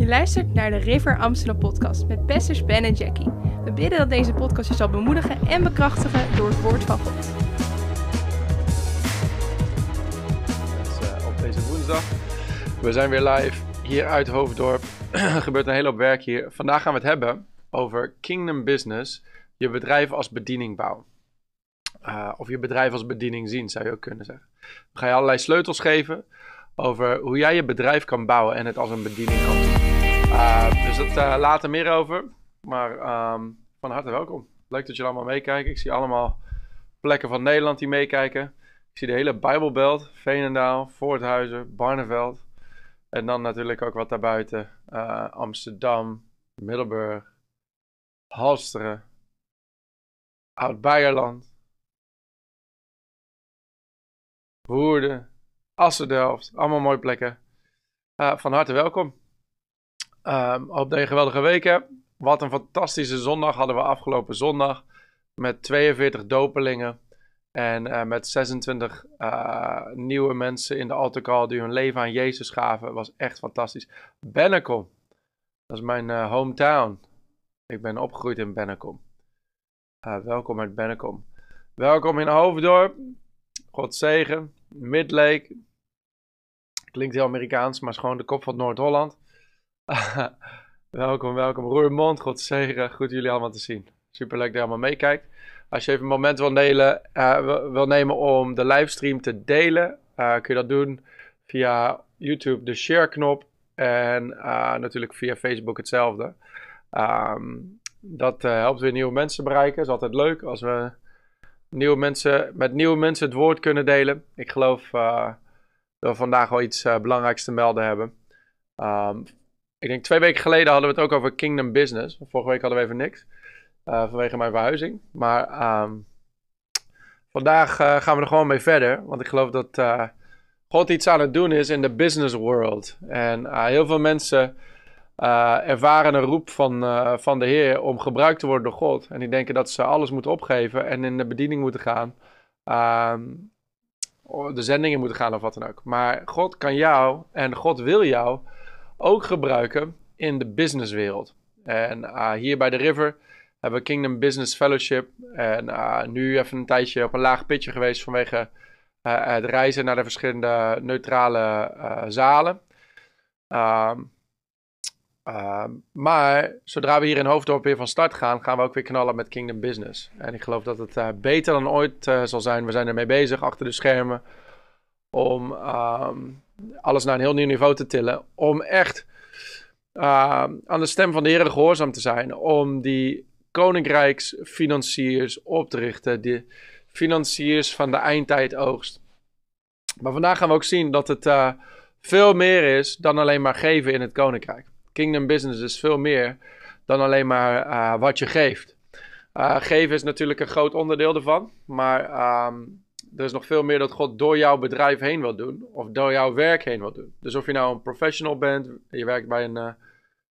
Je luistert naar de River Amsterdam podcast met pastors Ben en Jackie. We bidden dat deze podcast je zal bemoedigen en bekrachtigen door het woord van God. Eh, op deze woensdag. We zijn weer live hier uit Hoofddorp. er gebeurt een hele hoop werk hier. Vandaag gaan we het hebben over Kingdom Business. Je bedrijf als bediening bouwen. Uh, of je bedrijf als bediening zien, zou je ook kunnen zeggen. We gaan je allerlei sleutels geven over hoe jij je bedrijf kan bouwen en het als een bediening kan. Uh, dus dat uh, later meer over. Maar um, van harte welkom. Leuk dat jullie allemaal meekijken. Ik zie allemaal plekken van Nederland die meekijken. Ik zie de hele Bijbelbelt. Veenendaal, Voorthuizen, Barneveld. En dan natuurlijk ook wat daarbuiten. Uh, Amsterdam, Middelburg, Halsteren, Oud-Beierland, Woerden, Assendelft. Allemaal mooie plekken. Uh, van harte welkom. Um, hoop dat je geweldige week hebt. Wat een fantastische zondag hadden we afgelopen zondag. Met 42 dopelingen. En uh, met 26 uh, nieuwe mensen in de altaar die hun leven aan Jezus gaven. Was echt fantastisch. Bennekom. Dat is mijn uh, hometown. Ik ben opgegroeid in Bennekom. welkom uit Bennekom. Welkom in Hoofddorp. God zegen. Midlake. Klinkt heel Amerikaans, maar is gewoon de kop van Noord-Holland. welkom, welkom. Roermond, God zegen. Goed jullie allemaal te zien. Superleuk dat je allemaal meekijkt. Als je even een moment wil, delen, uh, wil, nemen om de livestream te delen, uh, kun je dat doen via YouTube, de share-knop. En uh, natuurlijk via Facebook hetzelfde. Um, dat helpt weer nieuwe mensen bereiken. Dat is altijd leuk als we nieuwe mensen, met nieuwe mensen het woord kunnen delen. Ik geloof dat we vandaag wel iets belangrijks te melden hebben. Um, ik denk twee weken geleden hadden we het ook over Kingdom Business. Vorige week hadden we even niks. Uh, vanwege mijn verhuizing. Maar um, vandaag uh, gaan we er gewoon mee verder. Want ik geloof dat uh, God iets aan het doen is in de business world. En heel veel mensen ervaren een roep van, van de Heer om gebruikt te worden door God. En die denken dat ze alles moeten opgeven en in de bediening moeten gaan. Um, de zendingen moeten gaan of wat dan ook. Maar God kan jou en God wil jou ook gebruiken in de businesswereld. En uh, hier bij de River hebben we Kingdom Business Fellowship. En uh, nu even een tijdje op een laag pitje geweest vanwege uh, het reizen naar de verschillende neutrale zalen. Um, maar zodra we hier in Hoofddorp weer van start gaan, gaan we ook weer knallen met Kingdom Business. En ik geloof dat het beter dan ooit zal zijn. We zijn ermee bezig achter de schermen om um, alles naar een heel nieuw niveau te tillen. Om echt uh, aan de stem van de Heer gehoorzaam te zijn. Om die koninkrijksfinanciers op te richten. De financiers van de eindtijd oogst. Maar vandaag gaan we ook zien dat het uh, veel meer is dan alleen maar geven in het koninkrijk. Kingdom business is veel meer dan alleen maar uh, wat je geeft. Geven is natuurlijk een groot onderdeel ervan. Maar um, er is nog veel meer dat God door jouw bedrijf heen wil doen. Of door jouw werk heen wil doen. Dus of je nou een professional bent, je werkt bij een, uh,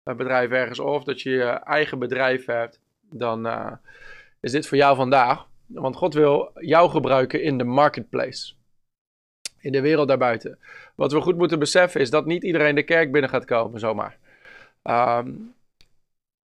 een bedrijf ergens, of dat je je eigen bedrijf hebt, dan uh, is dit voor jou vandaag. Want God wil jou gebruiken in de marketplace. In de wereld daarbuiten. Wat we goed moeten beseffen is dat niet iedereen de kerk binnen gaat komen zomaar. Um,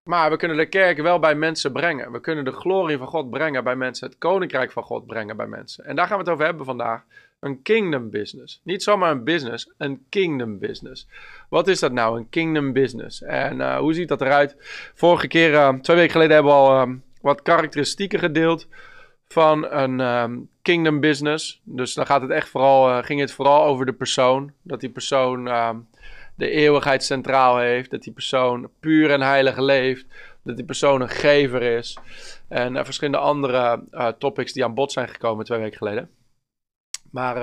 maar we kunnen de kerk wel bij mensen brengen. We kunnen de glorie van God brengen bij mensen. Het koninkrijk van God brengen bij mensen. En daar gaan we het over hebben vandaag. Een kingdom business. Niet zomaar een business, een kingdom business. Wat is dat nou, een kingdom business? En uh, hoe ziet dat eruit? Vorige keer, uh, twee weken geleden, hebben we al uh, wat karakteristieken gedeeld van een um, kingdom business. Dus dan gaat het echt vooral, ging het vooral over de persoon. Dat die persoon de eeuwigheid centraal heeft. Dat die persoon puur en heilig leeft. Dat die persoon een gever is. En uh, verschillende andere uh, topics die aan bod zijn gekomen twee weken geleden. Maar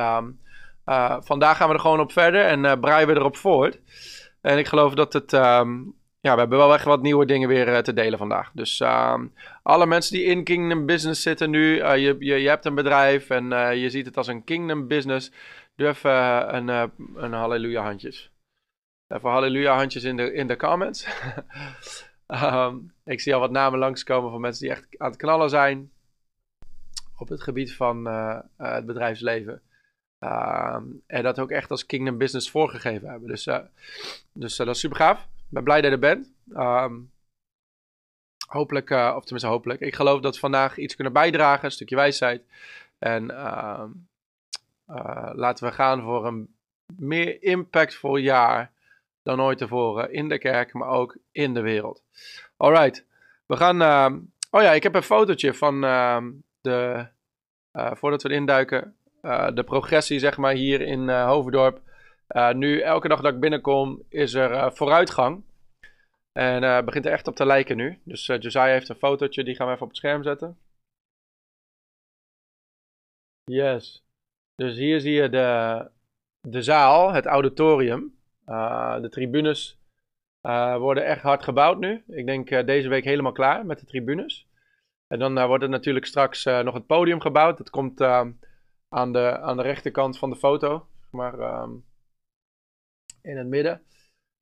uh, vandaag gaan we er gewoon op verder en breien we erop voort. En ik geloof dat het. Um, ja, we hebben wel echt wat nieuwe dingen weer te delen vandaag. Dus um, alle mensen die in Kingdom Business zitten nu, je, je, je, hebt een bedrijf en je ziet het als een Kingdom Business. Even een, een halleluja handjes. Even halleluja handjes in de, in de comments. um, ik zie al wat namen langskomen van mensen die echt aan het knallen zijn. Op het gebied van uh, uh, het bedrijfsleven. Um, en dat ook echt als Kingdom Business voorgegeven hebben. Dus, uh, dus dat is super gaaf. ben blij dat je er bent. Ehm, hopelijk, of tenminste hopelijk. Ik geloof dat we vandaag iets kunnen bijdragen, een stukje wijsheid. En laten we gaan voor een meer impactvol jaar dan ooit tevoren in de kerk, maar ook in de wereld. Alright, we gaan. Ehm, oh ja, ik heb een fotootje van de. voordat we induiken, de progressie zeg maar hier in Hovendorp. nu, elke dag dat ik binnenkom, is er vooruitgang. En begint er echt op te lijken nu. Dus Josiah heeft een fotootje, die gaan we even op het scherm zetten. Yes. Dus hier zie je de, de zaal, het auditorium. Uh, de tribunes worden echt hard gebouwd nu. Ik denk deze week helemaal klaar met de tribunes. En dan wordt er natuurlijk straks nog het podium gebouwd. Dat komt aan, de, aan de rechterkant van de foto. Maar um, in het midden.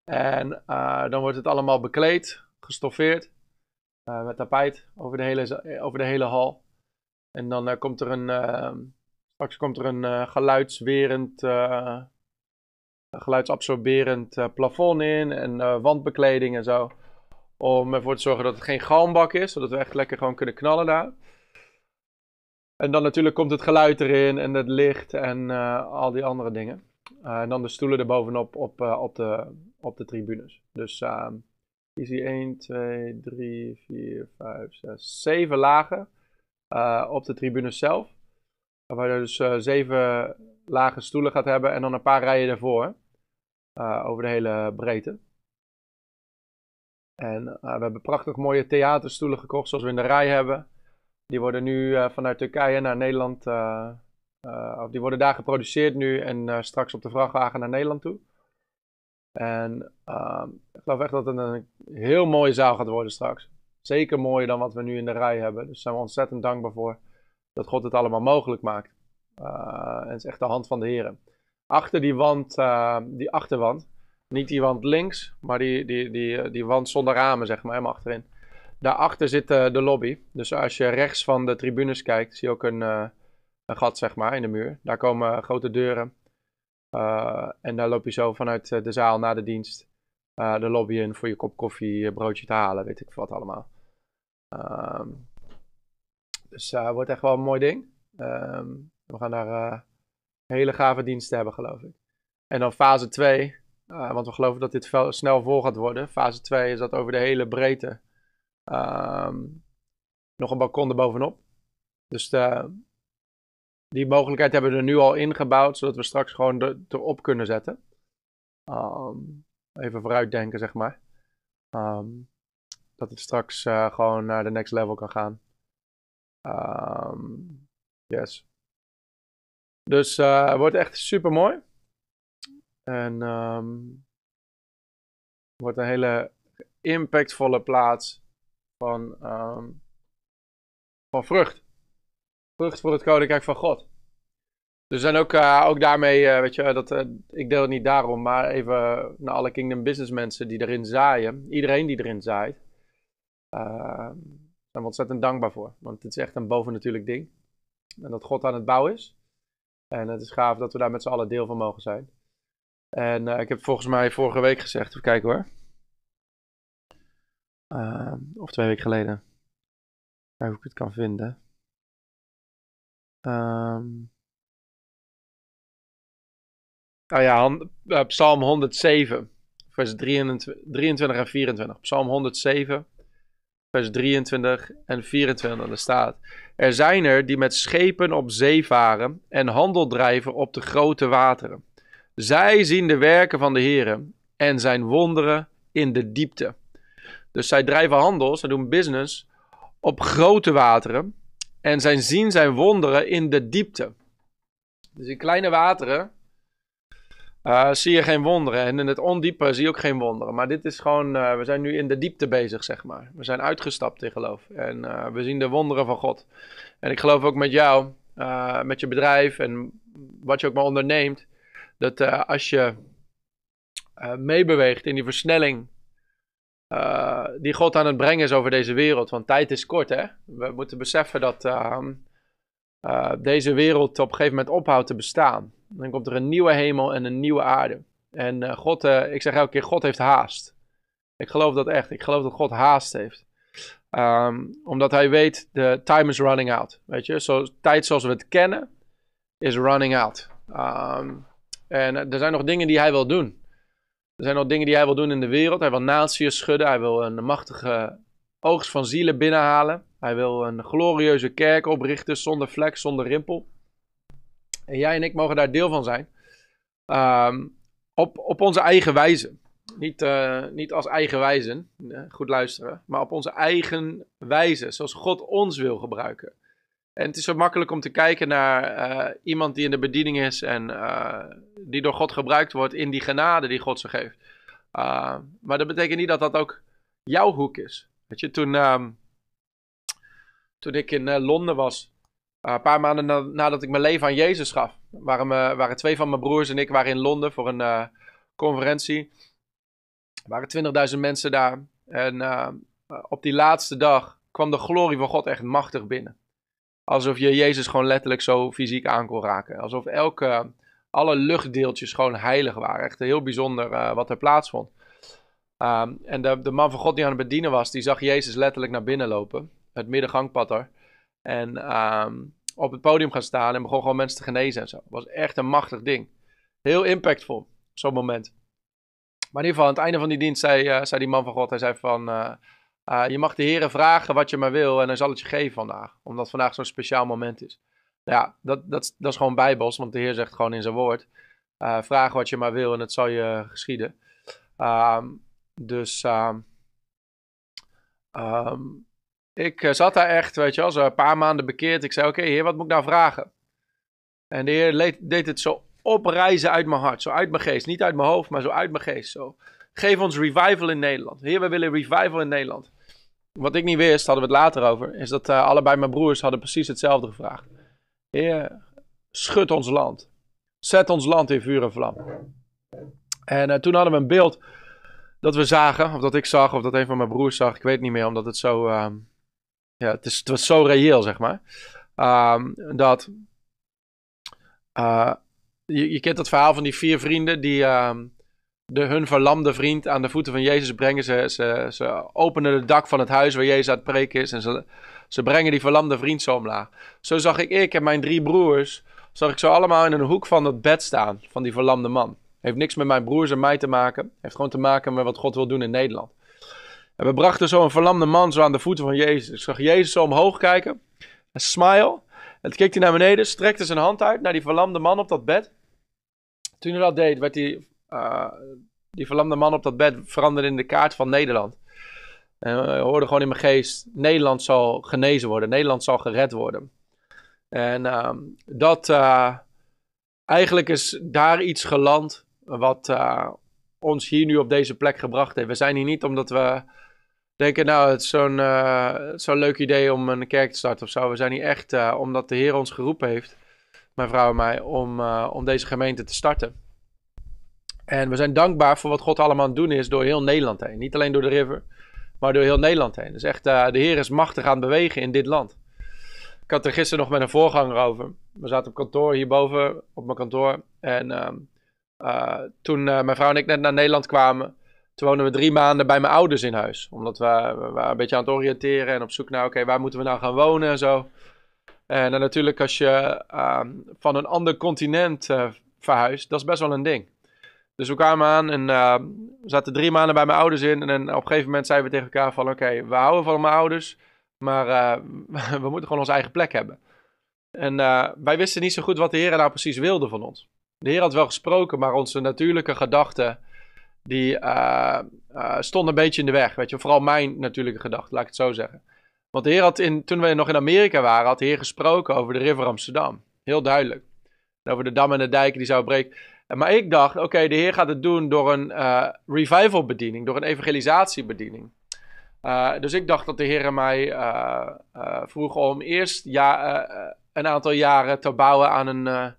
En dan wordt het allemaal bekleed, gestoffeerd, met tapijt over de hele, over de hele hal. En dan komt er een, ehm, straks komt er een geluidswerend, geluidsabsorberend plafond in en wandbekleding en zo. Om ervoor te zorgen dat het geen galmbak is, zodat we echt lekker gewoon kunnen knallen daar. En dan natuurlijk komt het geluid erin en het licht en al die andere dingen. en dan de stoelen erbovenop op, op de op de tribunes. Dus uh, hier zie je 1, 2, 3, 4, 5, 6, 7 lagen uh, op de tribunes zelf. Waar dus uh, 7 lage stoelen gaat hebben en dan een paar rijen ervoor. Uh, over de hele breedte. En uh, we hebben prachtig mooie theaterstoelen gekocht zoals we in de rij hebben. Die worden nu uh, vanuit Turkije naar Nederland, of die worden daar geproduceerd nu en straks op de vrachtwagen naar Nederland toe. En uh, ik geloof echt dat het een heel mooie zaal gaat worden straks. Zeker mooier dan wat we nu in de rij hebben. Dus daar zijn we ontzettend dankbaar voor dat God het allemaal mogelijk maakt. En het is echt de hand van de Heer. Achter die wand, uh, die achterwand, niet die wand links, maar die, die, die, die wand zonder ramen, zeg maar, helemaal achterin. Daarachter zit uh, de lobby. Dus als je rechts van de tribunes kijkt, zie je ook een, een gat, zeg maar, in de muur. Daar komen grote deuren. En daar loop je zo vanuit eh, de zaal naar de dienst de lobby in voor je kop koffie, broodje te halen, weet ik wat allemaal. Um, dus het wordt echt wel een mooi ding. Um, we gaan daar hele gave diensten hebben, geloof ik. En dan fase 2, want we geloven dat dit snel vol gaat worden. Fase 2 is dat over de hele breedte um, nog een balkon erbovenop. Dus die mogelijkheid hebben we er nu al ingebouwd, zodat we straks gewoon erop kunnen zetten. Um, even vooruitdenken, zeg maar. Um, dat het straks uh, gewoon naar de next level kan gaan. Yes. Dus uh, het wordt echt super mooi. En um, wordt een hele impactvolle plaats van, van vrucht vrucht voor het koninkrijk van God. Er zijn ook, uh, ook daarmee, uh, weet je, dat, ik deel het niet daarom, maar even naar alle Kingdom Business mensen die erin zaaien. Iedereen die erin zaait. Daar zijn we ontzettend dankbaar voor. Want het is echt een bovennatuurlijk ding. En dat God aan het bouwen is. En het is gaaf dat we daar met z'n allen deel van mogen zijn. En ik heb volgens mij vorige week gezegd, even kijken hoor. of twee weken geleden. Kijken hoe ik het kan vinden. Um, nou ja, uh, Psalm 107, vers 23, 23 en 24. Psalm 107, vers 23 en 24. Er staat: Er zijn er die met schepen op zee varen en handel drijven op de grote wateren. Zij zien de werken van de Heer en zijn wonderen in de diepte. Dus zij drijven handel, zij doen business op grote wateren. En zijn zien zijn wonderen in de diepte. Dus in kleine wateren uh, zie je geen wonderen. En in het ondiepe zie je ook geen wonderen. Maar dit is gewoon, uh, we zijn nu in de diepte bezig, zeg maar. We zijn uitgestapt in geloof. En uh, we zien de wonderen van God. En ik geloof ook met jou, met je bedrijf en wat je ook maar onderneemt. Dat als je meebeweegt in die versnelling die God aan het brengen is over deze wereld. Want tijd is kort, hè? We moeten beseffen dat uh, deze wereld op een gegeven moment ophoudt te bestaan. Dan komt er een nieuwe hemel en een nieuwe aarde. En God, ik zeg elke keer, God heeft haast. Ik geloof dat echt. Ik geloof dat God haast heeft. Ehm, omdat hij weet, de time is running out. Weet je, zo, tijd zoals we het kennen, is running out. Ehm, en er zijn nog dingen die hij wil doen. Er zijn nog dingen die hij wil doen in de wereld. Hij wil naties schudden. Hij wil een machtige oogst van zielen binnenhalen. Hij wil een glorieuze kerk oprichten zonder vlek, zonder rimpel. En jij en ik mogen daar deel van zijn. Ehm, op, op onze eigen wijze. Niet, uh, niet als eigen wijze, eh, goed luisteren, maar op onze eigen wijze, zoals God ons wil gebruiken. En het is zo makkelijk om te kijken naar uh, iemand die in de bediening is en die door God gebruikt wordt in die genade die God ze geeft. maar dat betekent niet dat dat ook jouw hoek is. Weet je, toen, um, toen ik in Londen was, een paar maanden na, nadat ik mijn leven aan Jezus gaf, waren, waren twee van mijn broers en ik waren in Londen voor een conferentie. Er waren 20.000 mensen daar. En op die laatste dag kwam de glorie van God echt machtig binnen. Alsof je Jezus gewoon letterlijk zo fysiek aan kon raken. Alsof elke, alle luchtdeeltjes gewoon heilig waren. Echt heel bijzonder wat er plaatsvond. Um, en de, de, man van God die aan het bedienen was, die zag Jezus letterlijk naar binnen lopen. Het middengangpad. En um, op het podium gaan staan en begon gewoon mensen te genezen en zo. Was echt een machtig ding. Heel impactvol, zo'n moment. Maar in ieder geval, aan het einde van die dienst zei, uh, zei die man van God, hij zei van, uh, uh, je mag de heren vragen wat je maar wil en hij zal het je geven vandaag. Omdat vandaag zo'n speciaal moment is. Nou ja, dat, dat, dat is gewoon bijbels, want de heer zegt gewoon in zijn woord, vraag wat je maar wil en het zal je geschieden. Um, dus um, ik zat daar echt, weet je wel, zo een paar maanden bekeerd. Ik zei, oké heer, wat moet ik nou vragen? En de heer deed het zo opreizen uit mijn hart. Zo uit mijn geest. Niet uit mijn hoofd, maar zo uit mijn geest. Zo. Geef ons revival in Nederland. Heer, we willen revival in Nederland. Wat ik niet wist, hadden we het later over, is dat uh, allebei mijn broers hadden precies hetzelfde gevraagd. Heer, schud ons land. Zet ons land in vuur en vlam. En uh, toen hadden we een beeld dat we zagen, of dat ik zag, of dat een van mijn broers zag. Ik weet niet meer, omdat het zo... Uh, ja, het, is, het was zo reëel, zeg maar. Um, dat uh, je, je kent dat verhaal van die vier vrienden die uh, de, hun verlamde vriend aan de voeten van Jezus brengen. Ze, ze, ze openen het dak van het huis waar Jezus aan het preken is en ze, ze brengen die verlamde vriend zo omlaag. Zo zag ik ik en mijn drie broers, zag ik zo allemaal in een hoek van het bed staan van die verlamde man. Heeft niks met mijn broers en mij te maken. Heeft gewoon te maken met wat God wil doen in Nederland. En we brachten zo een verlamde man zo aan de voeten van Jezus. Ik zag Jezus zo omhoog kijken. Een smile. En toen keek hij naar beneden, strekte zijn hand uit naar die verlamde man op dat bed. Toen hij dat deed, werd die, uh, die verlamde man op dat bed veranderd in de kaart van Nederland. En uh, hoorde gewoon in mijn geest, Nederland zal genezen worden, Nederland zal gered worden. En uh, dat, uh, eigenlijk is daar iets geland wat ons hier nu op deze plek gebracht heeft. We zijn hier niet omdat we denken, nou, het is zo'n uh, zo leuk idee om een kerk te starten of zo. We zijn hier echt uh, omdat de Heer ons geroepen heeft mijn vrouw en mij, om, uh, om deze gemeente te starten. En we zijn dankbaar voor wat God allemaal aan het doen is door heel Nederland heen. Niet alleen door de river, maar door heel Nederland heen. Dus echt, de Heer is machtig aan het bewegen in dit land. Ik had er gisteren nog met een voorganger over. We zaten op kantoor hierboven, op mijn kantoor. En uh, toen mijn vrouw en ik net naar Nederland kwamen, toen woonden we drie maanden bij mijn ouders in huis. Omdat we, we waren een beetje aan het oriënteren en op zoek naar, oké, waar moeten we nou gaan wonen en zo. En dan natuurlijk als je uh, van een ander continent uh, verhuist, dat is best wel een ding. Dus we kwamen aan en uh, we zaten drie maanden bij mijn ouders in. En op een gegeven moment zeiden we tegen elkaar van... Oké, we houden van mijn ouders, maar eh, we moeten gewoon onze eigen plek hebben. En eh, wij wisten niet zo goed wat de Heer nou precies wilde van ons. De Heer had wel gesproken, maar onze natuurlijke gedachten... die stonden een beetje in de weg. Weet je, vooral mijn natuurlijke gedachten, laat ik het zo zeggen. Want de Heer had in, toen we nog in Amerika waren, had de Heer gesproken over de River Amsterdam. Heel duidelijk. over de dam en de dijken die zou breken. Maar ik dacht, oké, de Heer gaat het doen door een uh, revival bediening, door een evangelisatiebediening. Uh, dus ik dacht dat de Heer mij vroeg om eerst ja, een aantal jaren te bouwen aan een,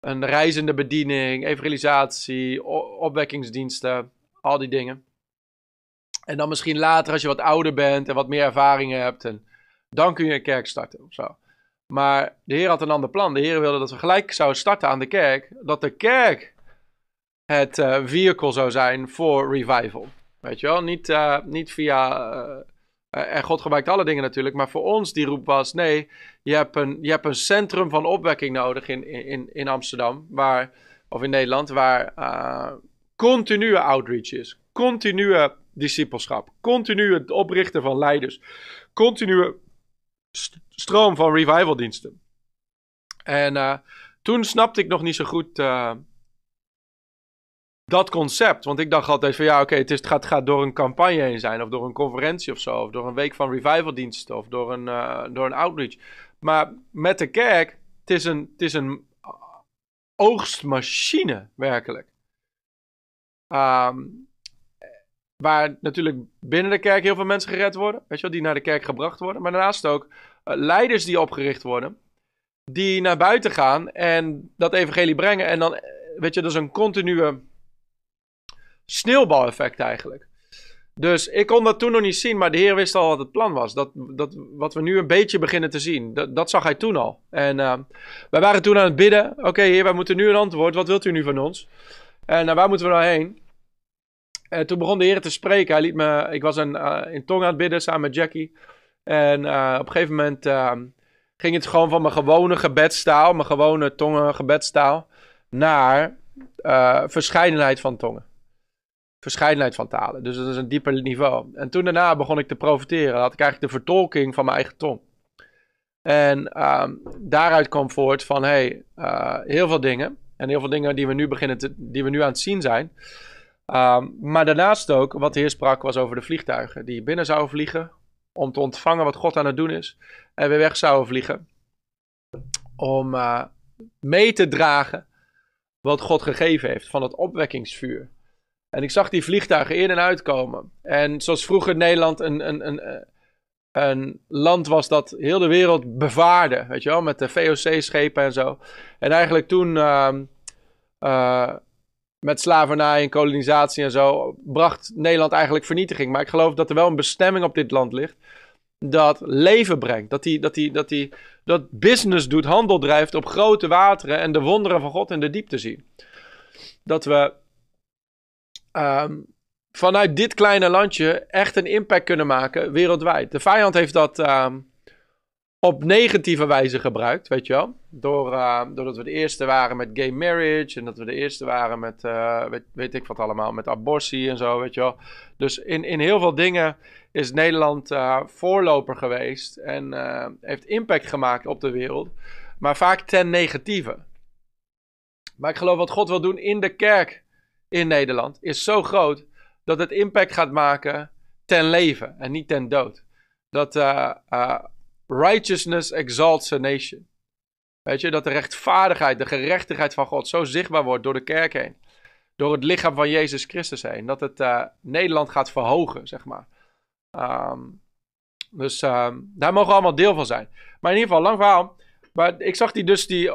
een reizende bediening, evangelisatie, opwekkingsdiensten, al die dingen. En dan misschien later, als je wat ouder bent en wat meer ervaring hebt, en dan kun je een kerk starten of zo. Maar de Heer had een ander plan. De Heer wilde dat we gelijk zouden starten aan de kerk. Dat de kerk het uh, vehicle zou zijn voor revival. Weet je wel? Niet, eh, niet via. Uh, en God gebruikt alle dingen natuurlijk. Maar voor ons die roep was: nee, je hebt een, je hebt een centrum van opwekking nodig in, in, in Amsterdam. Waar, of in Nederland. Waar uh, continue outreach is. Continue discipelschap. Continu het oprichten van leiders. Continue stroom van revivaldiensten. En toen snapte ik nog niet zo goed dat concept. Want ik dacht altijd van ja, oké, het, het, gaat, gaat door een campagne heen zijn. Of door een conferentie of zo. Of door een week van revivaldiensten. Of door een, uh, door een outreach. Maar met de kerk, het is een, het is een oogstmachine, werkelijk. Um, waar natuurlijk binnen de kerk heel veel mensen gered worden. Weet je wel, die naar de kerk gebracht worden. Maar daarnaast ook uh, leiders die opgericht worden. Die naar buiten gaan en dat evangelie brengen. En dan, weet je, dat is een continue sneeuwbaleffect eigenlijk. Dus ik kon dat toen nog niet zien, maar de Heer wist al wat het plan was. Dat, dat, wat we nu een beetje beginnen te zien, dat, dat zag hij toen al. En uh, wij waren toen aan het bidden. Oké, Heer, wij moeten nu een antwoord. Wat wilt u nu van ons? En uh, waar moeten we nou heen? En toen begon de Heer te spreken. Hij liet me, ik was een, uh, in tong aan het bidden samen met Jackie. En op een gegeven moment ging het gewoon van mijn gewone gebedstaal, mijn gewone tongen gebedstaal, naar verscheidenheid van tongen verscheidenheid van talen. Dus dat is een dieper niveau. En toen daarna begon ik te profiteren. had ik eigenlijk de vertolking van mijn eigen tong. En um, daaruit kwam voort van hey, uh, heel veel dingen. En heel veel dingen die we nu beginnen te, die we nu aan het zien zijn. Um, maar daarnaast ook, wat de Heer sprak, was over de vliegtuigen. Die binnen zouden vliegen. Om te ontvangen wat God aan het doen is. En weer weg zouden vliegen. Om uh, mee te dragen wat God gegeven heeft van het opwekkingsvuur. En ik zag die vliegtuigen in en uitkomen. En zoals vroeger Nederland een, een, een, eh, een land was dat heel de wereld bevaarde. Weet je wel, met de VOC-schepen en zo. En eigenlijk toen uh, uh, met slavernij en kolonisatie en zo bracht Nederland eigenlijk vernietiging. Maar ik geloof dat er wel een bestemming op dit land ligt. Dat leven brengt. Dat die, dat die, dat die dat business doet, handel drijft op grote wateren en de wonderen van God in de diepte zien. Dat we um, vanuit dit kleine landje echt een impact kunnen maken wereldwijd. De vijand heeft dat um, op negatieve wijze gebruikt, weet je wel. Door, uh, doordat we de eerste waren met gay marriage en dat we de eerste waren met, uh, weet, weet, ik wat allemaal, met abortie en zo, weet je wel. Dus in, in heel veel dingen is Nederland uh, voorloper geweest en heeft impact gemaakt op de wereld, maar vaak ten negatieve. Maar ik geloof wat God wil doen in de kerk in Nederland is zo groot dat het impact gaat maken ten leven en niet ten dood. Dat uh, uh, righteousness exalts a nation. Weet je, dat de rechtvaardigheid, de gerechtigheid van God zo zichtbaar wordt door de kerk heen. Door het lichaam van Jezus Christus heen. Dat het uh, Nederland gaat verhogen, zeg maar. Um, dus um, daar mogen we allemaal deel van zijn. Maar in ieder geval, lang verhaal. Maar ik zag die dus, die,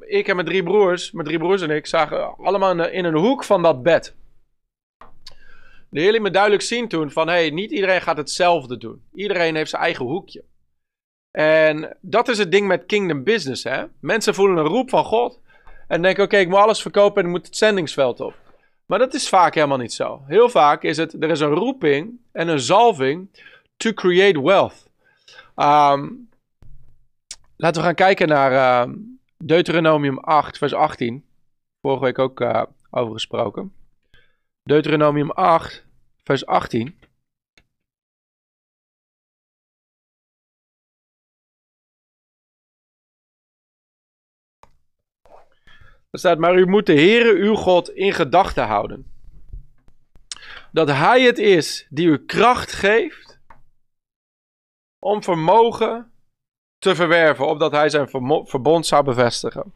ik en mijn drie broers, mijn drie broers en ik, zagen allemaal in een hoek van dat bed. De Heer liet me duidelijk zien toen van, hey, niet iedereen gaat hetzelfde doen. Iedereen heeft zijn eigen hoekje. En dat is het ding met kingdom business, hè. Mensen voelen een roep van God en denken, oké, ik moet alles verkopen en ik moet het zendingsveld op. Maar dat is vaak helemaal niet zo. Heel vaak is het, er is een roeping en een zalving to create wealth. Um, Laten we gaan kijken naar uh, Deuteronomium 8, vers 18. Vorige week ook uh, over gesproken. Deuteronomium 8, vers 18. Er staat, maar u moet de Heere uw God in gedachten houden. Dat Hij het is die u kracht geeft om vermogen te verwerven, opdat hij zijn verbond zou bevestigen.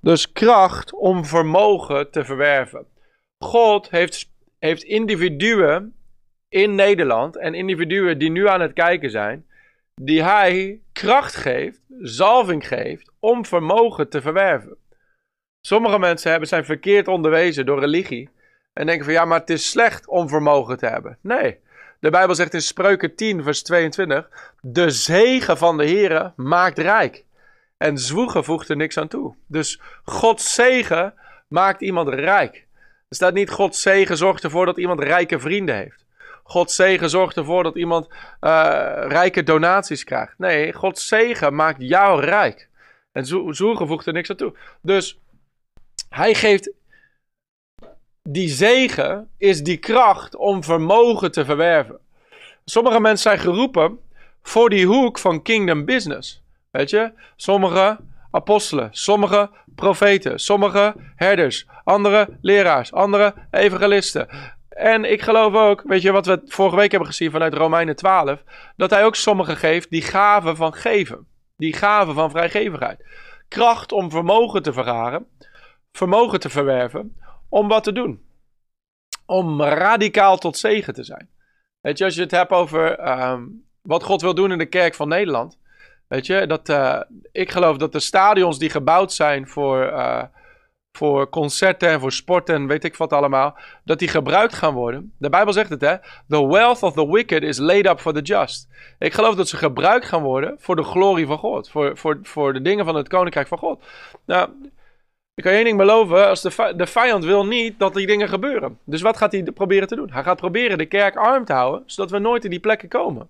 Dus kracht om vermogen te verwerven. God heeft, heeft individuen in Nederland en individuen die nu aan het kijken zijn, die hij kracht geeft, zalving geeft om vermogen te verwerven. Sommige mensen hebben, zijn verkeerd onderwezen door religie en denken van ja, maar het is slecht om vermogen te hebben. Nee, de Bijbel zegt in Spreuken 10, vers 22: De zegen van de Heere maakt rijk. En zwoegen voegt er niks aan toe. Dus Gods zegen maakt iemand rijk. Er staat niet Gods zegen zorgt ervoor dat iemand rijke vrienden heeft. Gods zegen zorgt ervoor dat iemand uh, rijke donaties krijgt. Nee, Gods zegen maakt jou rijk. En Zoegen voegt er niks aan toe. Dus hij geeft. Die zegen is die kracht om vermogen te verwerven. Sommige mensen zijn geroepen voor die hoek van kingdom business. Weet je? Sommige apostelen, sommige profeten, sommige herders, andere leraars, andere evangelisten. En ik geloof ook, weet je wat we vorige week hebben gezien vanuit Romeinen 12, dat hij ook sommigen geeft die gaven van geven. Die gaven van vrijgevigheid. Kracht om vermogen te vergaren, vermogen te verwerven, om wat te doen. Om radicaal tot zegen te zijn. Weet je, als je het hebt over ehm, wat God wil doen in de kerk van Nederland. Weet je, dat, uh, ik geloof dat de stadions die gebouwd zijn voor, uh, voor concerten en voor sporten en weet ik wat allemaal, dat die gebruikt gaan worden. De Bijbel zegt het hè, the wealth of the wicked is laid up for the just. Ik geloof dat ze gebruikt gaan worden voor de glorie van God, voor, voor, voor de dingen van het koninkrijk van God. Nou, ik kan je één ding beloven, als de, de vijand wil niet dat die dingen gebeuren. Dus wat gaat hij proberen te doen? Hij gaat proberen de kerk arm te houden, zodat we nooit in die plekken komen.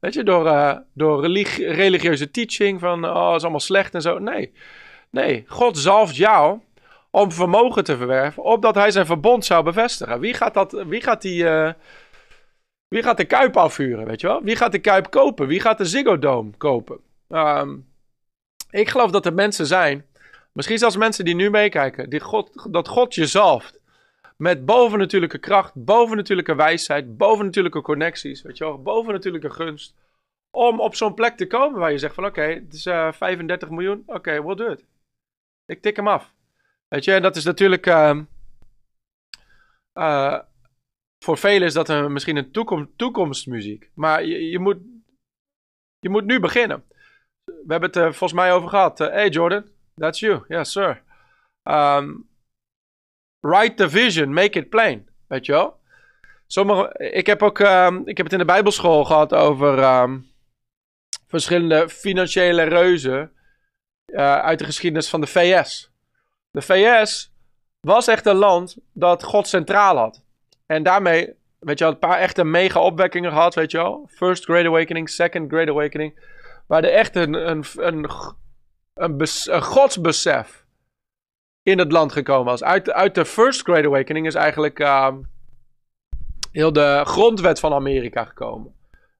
Weet je, door, uh, door religieuze teaching van, oh, is allemaal slecht en zo. Nee, nee, God zalft jou om vermogen te verwerven, opdat hij zijn verbond zou bevestigen. Wie gaat, dat, wie gaat, die, uh, wie gaat de Kuip afvuren, weet je wel? Wie gaat de Kuip kopen? Wie gaat de Ziggo Dome kopen? Um, ik geloof dat er mensen zijn, misschien zelfs mensen die nu meekijken, die God, dat God je zalft met bovennatuurlijke kracht, bovennatuurlijke wijsheid, bovennatuurlijke connecties, weet je wel, bovennatuurlijke gunst. Om op zo'n plek te komen waar je zegt van oké, het is uh, eh, 35 miljoen, oké, okay, we'll do it. Ik tik hem af. Weet je, en dat is natuurlijk, uh, uh, voor velen is dat een, misschien een toekom toekomstmuziek. Maar je, je, moet, je moet nu beginnen. We hebben het er volgens mij over gehad. hey Jordan, that's you. Yes, sir. Um, Write the vision, make it plain. Weet je wel? Sommige, ik heb ook um, ik heb het in de Bijbelschool gehad over um, verschillende financiële reuzen uh, uit de geschiedenis van de VS. De VS was echt een land dat God centraal had. En daarmee, weet je wel, een paar echte mega opwekkingen gehad, weet je wel. First Great Awakening, Second Great Awakening. Waar er echt een, een, een, een, godsbesef in het land gekomen was. Uit, uit de First Great Awakening is eigenlijk uh, heel de grondwet van Amerika gekomen.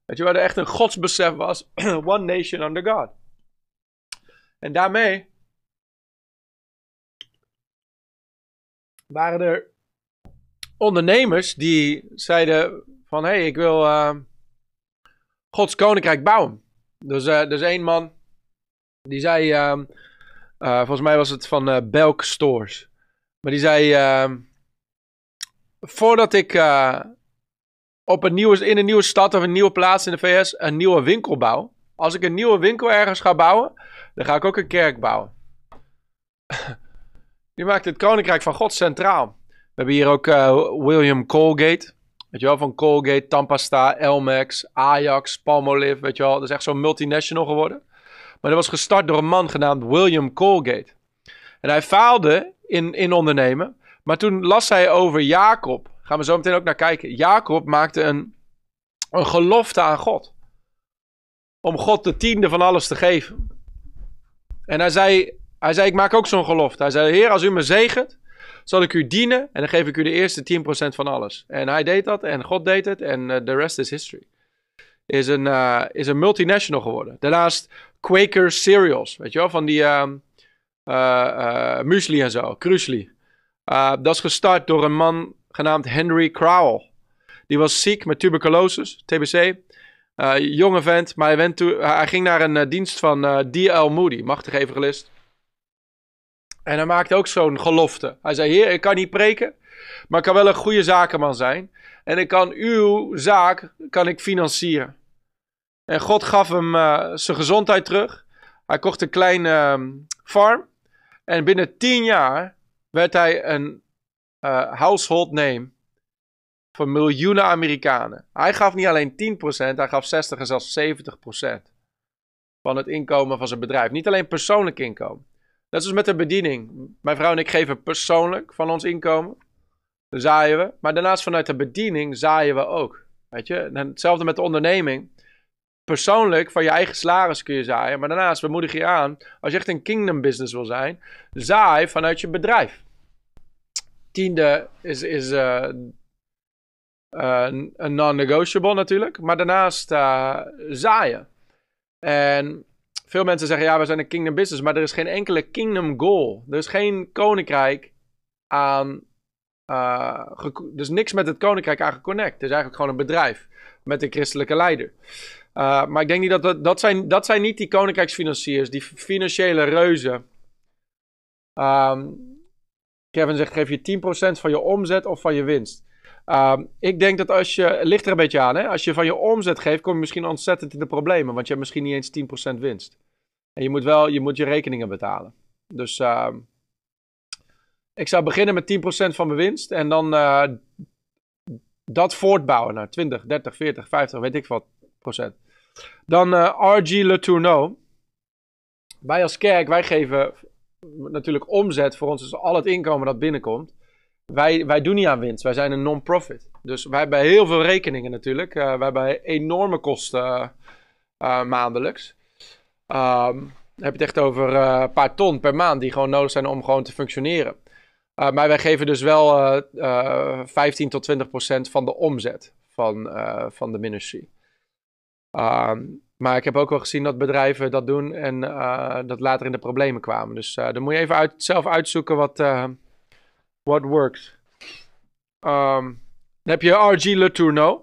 Weet je, waar er echt een godsbesef was. One nation under God. En daarmee waren er ondernemers die zeiden van... Hé, hey, ik wil uh, Gods koninkrijk bouwen. Dus, uh, dus één man die zei... Uh, uh, volgens mij was het van uh, Belk Stores. Maar die zei: uh, Voordat ik op een nieuwe, in een nieuwe stad of een nieuwe plaats in de VS een nieuwe winkel bouw. Als ik een nieuwe winkel ergens ga bouwen, dan ga ik ook een kerk bouwen. die maakt het koninkrijk van God centraal. We hebben hier ook William Colgate. Weet je wel, van Colgate, Tampasta, Elmex, Ajax, Palmolive. Weet je wel, dat is echt zo'n multinational geworden. Maar dat was gestart door een man genaamd William Colgate. En hij faalde in, in ondernemen. Maar toen las hij over Jacob. Gaan we zo meteen ook naar kijken. Jacob maakte een, een gelofte aan God. Om God de tiende van alles te geven. En hij zei, hij zei ik maak ook zo'n gelofte. Hij zei, Heer, als u me zegent, zal ik u dienen. En dan geef ik u de eerste 10% van alles. En hij deed dat en God deed het. En de uh, rest is history. Is een, uh, is een multinational geworden. Daarnaast Quaker cereals, weet je wel, van die uh, muesli en zo, krusli. Dat is gestart door een man genaamd Henry Crowell. Die was ziek met tuberculose, TBC. jonge vent, maar hij, went hij ging naar een dienst van D.L. Moody, machtige evangelist. En hij maakte ook zo'n gelofte. Hij zei, heer, ik kan niet preken, maar ik kan wel een goede zakenman zijn. En ik kan uw zaak kan ik financieren. En God gaf hem uh, zijn gezondheid terug. Hij kocht een kleine uh, farm. En binnen tien jaar werd hij een uh, household name voor miljoenen Amerikanen. Hij gaf niet alleen 10%, hij gaf 60 en zelfs 70% van het inkomen van zijn bedrijf. Niet alleen persoonlijk inkomen. Net zoals met de bediening. Mijn vrouw en ik geven persoonlijk van ons inkomen. Dan zaaien we. Maar daarnaast vanuit de bediening zaaien we ook. Weet je? Hetzelfde met de onderneming. Persoonlijk van je eigen salaris kun je zaaien. Maar daarnaast bemoedig je aan. Als je echt een kingdom business wil zijn. Zaai vanuit je bedrijf. Tiende is, is uh, een non-negotiable natuurlijk. Maar daarnaast uh, zaaien. En veel mensen zeggen, ja, we zijn een kingdom business, maar er is geen enkele kingdom goal. Er is geen koninkrijk aan, dus niks met het koninkrijk aan geconnect. Het is eigenlijk gewoon een bedrijf met een christelijke leider. Uh, maar ik denk niet dat, dat, dat, zijn, dat zijn niet die koninkrijksfinanciers, die financiële reuzen. Um, Kevin zegt, geef je 10% van je omzet of van je winst. Um, ik denk dat als je, ligt er een beetje aan, hè? als je van je omzet geeft, kom je misschien ontzettend in de problemen, want je hebt misschien niet eens 10% winst. En je moet wel, je moet je rekeningen betalen. Dus uh, ik zou beginnen met 10% van mijn winst en dan uh, dat voortbouwen naar 20, 30, 40, 50, weet ik wat procent. Dan uh, RG Le Tourneau. Wij als kerk, wij geven natuurlijk omzet voor ons, dus al het inkomen dat binnenkomt. Wij, wij doen niet aan winst, wij zijn een non-profit. Dus wij hebben heel veel rekeningen natuurlijk. Uh, wij hebben enorme kosten uh, maandelijks. Dan heb je het echt over uh, een paar ton per maand die gewoon nodig zijn om gewoon te functioneren. maar wij geven dus wel 15 tot 20 procent van de omzet van, van de ministry. Um, maar ik heb ook wel gezien dat bedrijven dat doen en dat later in de problemen kwamen. Dus dan moet je even uit, zelf uitzoeken wat What works? Dan heb je RG Le Tourneau.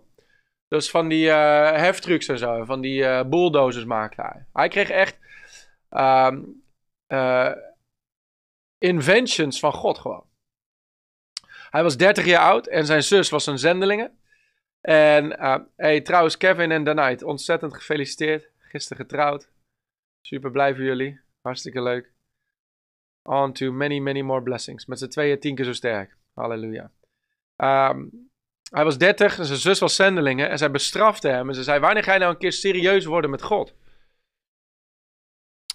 Dat is van die uh, heftrucks en zo. Van die uh, bulldozers maakt hij. Hij kreeg echt um, uh, inventions van God gewoon. Hij was 30 jaar oud en zijn zus was een zendelinge. En hey, trouwens, Kevin en Danite, ontzettend gefeliciteerd. Gisteren getrouwd. Super blij voor jullie. Hartstikke leuk. On to many, many more blessings. Met z'n tweeën tien keer zo sterk. Halleluja. Um, hij was dertig en zijn zus was zendelingen. En zij bestrafte hem. En ze zei, wanneer ga je nou een keer serieus worden met God?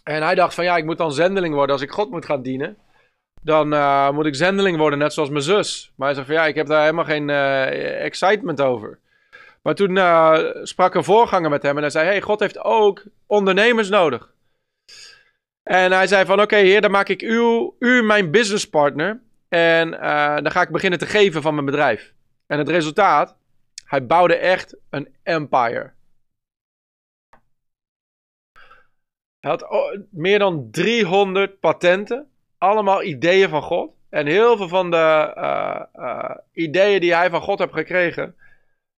En hij dacht van, ja, ik moet dan zendeling worden als ik God moet gaan dienen. Dan uh, moet ik zendeling worden, net zoals mijn zus. Maar hij zegt van, ja, ik heb daar helemaal geen uh, excitement over. Maar toen uh, sprak een voorganger met hem en hij zei, hey, God heeft ook ondernemers nodig. En hij zei van, oké heer, dan maak ik u, u mijn businesspartner. En uh, dan ga ik beginnen te geven van mijn bedrijf. En het resultaat, hij bouwde echt een empire. Hij had meer dan 300 patenten. Allemaal ideeën van God. En heel veel van de uh, uh, ideeën die hij van God heeft gekregen,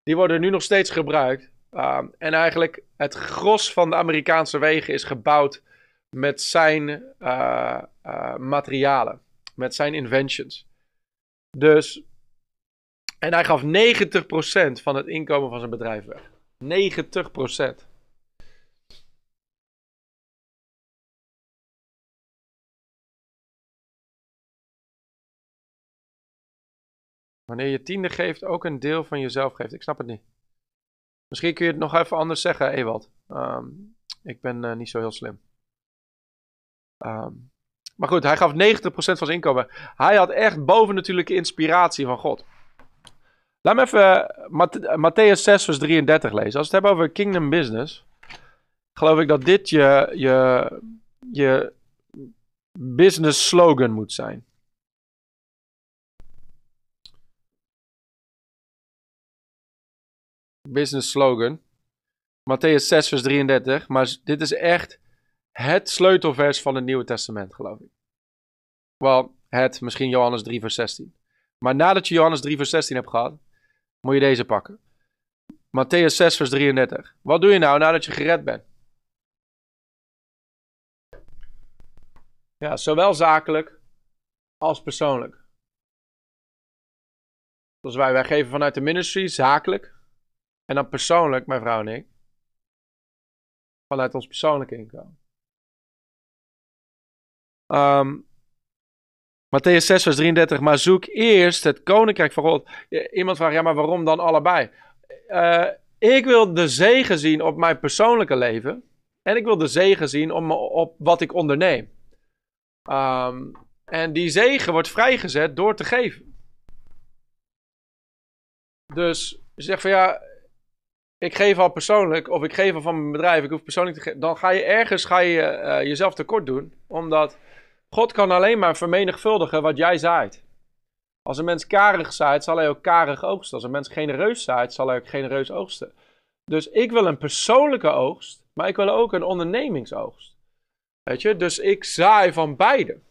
die worden nu nog steeds gebruikt. Uh, en eigenlijk het gros van de Amerikaanse wegen is gebouwd met zijn uh, uh, materialen, met zijn inventions. Dus, en hij gaf 90% van het inkomen van zijn bedrijf weg. 90%. Wanneer je tiende geeft, ook een deel van jezelf geeft. Ik snap het niet. Misschien kun je het nog even anders zeggen, Ewald. Um, ik ben uh, niet zo heel slim. Um, maar goed, hij gaf 90% van zijn inkomen. Hij had echt bovennatuurlijke inspiratie van God. Laat me even Matthäus 6, vers 33 lezen. Als we het hebben over kingdom business, geloof ik dat dit je, je, je business slogan moet zijn. Business slogan. Matthäus 6, vers 33. Maar dit is echt het sleutelvers van het Nieuwe Testament, geloof ik. Wel, het, misschien Johannes 3, vers 16. Maar nadat je Johannes 3, vers 16 hebt gehad, moet je deze pakken. Matthäus 6, vers 33. Wat doe je nou nadat je gered bent? Ja, zowel zakelijk als persoonlijk. Zoals wij, wij geven vanuit de ministry zakelijk. En dan persoonlijk, mijn vrouw en ik. Vanuit ons persoonlijke inkomen. Um, Matthäus 6, vers 33. Maar zoek eerst het koninkrijk van God. Iemand vraagt, ja, maar waarom dan allebei? Uh, ik wil de zegen zien op mijn persoonlijke leven. En ik wil de zegen zien op, wat ik onderneem. Ehm, en die zegen wordt vrijgezet door te geven. Dus je zegt van ja, ik geef al persoonlijk, of ik geef al van mijn bedrijf, ik hoef persoonlijk te geven. Dan ga je ergens ga je, uh, jezelf tekort doen. Omdat God kan alleen maar vermenigvuldigen wat jij zaait. Als een mens karig zaait, zal hij ook karig oogsten. Als een mens genereus zaait, zal hij ook genereus oogsten. Dus ik wil een persoonlijke oogst, maar ik wil ook een ondernemingsoogst. Weet je, dus ik zaai van beide.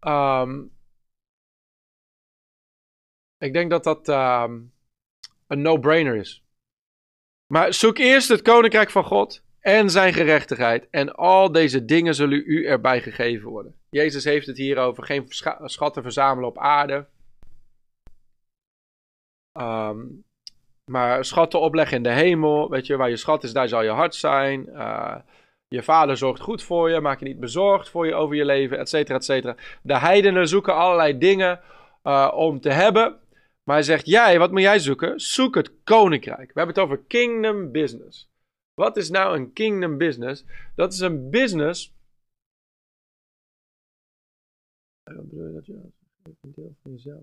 Um, ik denk dat dat um, een no-brainer is. Maar zoek eerst het koninkrijk van God en zijn gerechtigheid. En al deze dingen zullen u erbij gegeven worden. Jezus heeft het hier over geen schatten verzamelen op aarde. Um, maar schatten opleggen in de hemel. Weet je, waar je schat is, daar zal je hart zijn. Uh, je vader zorgt goed voor je. Maak je niet bezorgd voor je over je leven, et cetera, et cetera. De heidenen zoeken allerlei dingen uh, om te hebben. Maar hij zegt, jij, wat moet jij zoeken? Zoek het koninkrijk. We hebben het over kingdom business. Wat is nou een kingdom business? Dat is een business. Je dat een deel van jezelf?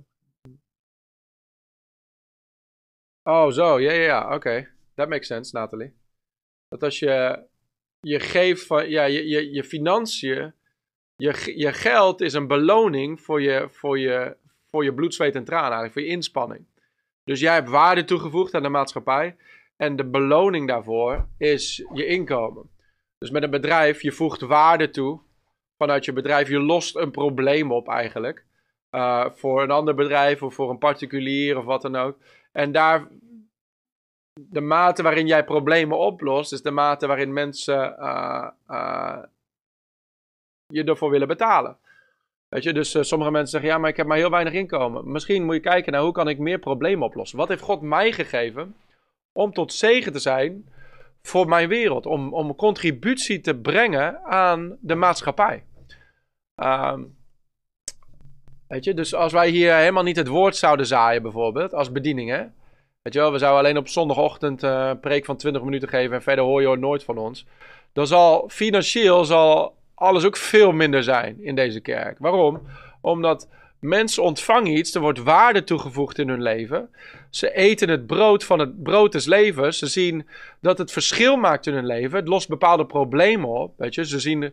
Oh, zo, ja, ja, ja, oké. That makes sense, Nathalie. Dat als je je geeft van, ja, je, je, je financiën, je, je geld is een beloning voor je, voor je, voor je bloed, zweet en tranen, eigenlijk, voor je inspanning. Dus jij hebt waarde toegevoegd aan de maatschappij. En de beloning daarvoor is je inkomen. Dus met een bedrijf, je voegt waarde toe vanuit je bedrijf. Je lost een probleem op eigenlijk. Uh, voor een ander bedrijf of voor een particulier of wat dan ook. En daar, de mate waarin jij problemen oplost, is de mate waarin mensen uh, uh, je ervoor willen betalen. Weet je, dus sommige mensen zeggen, ja, maar ik heb maar heel weinig inkomen. Misschien moet je kijken naar hoe kan ik meer problemen oplossen. Wat heeft God mij gegeven om tot zegen te zijn voor mijn wereld? Om, om contributie te brengen aan de maatschappij. Um, weet je, dus als wij hier helemaal niet het woord zouden zaaien bijvoorbeeld, als bediening hè. Weet je wel, we zouden alleen op zondagochtend uh, een preek van 20 minuten geven en verder hoor je nooit van ons. Dan zal financieel zal alles ook veel minder zijn in deze kerk. Waarom? Omdat mensen ontvangen iets, er wordt waarde toegevoegd in hun leven. Ze eten het brood van het brood des levens. Ze zien dat het verschil maakt in hun leven. Het lost bepaalde problemen op. Weet je? Ze zien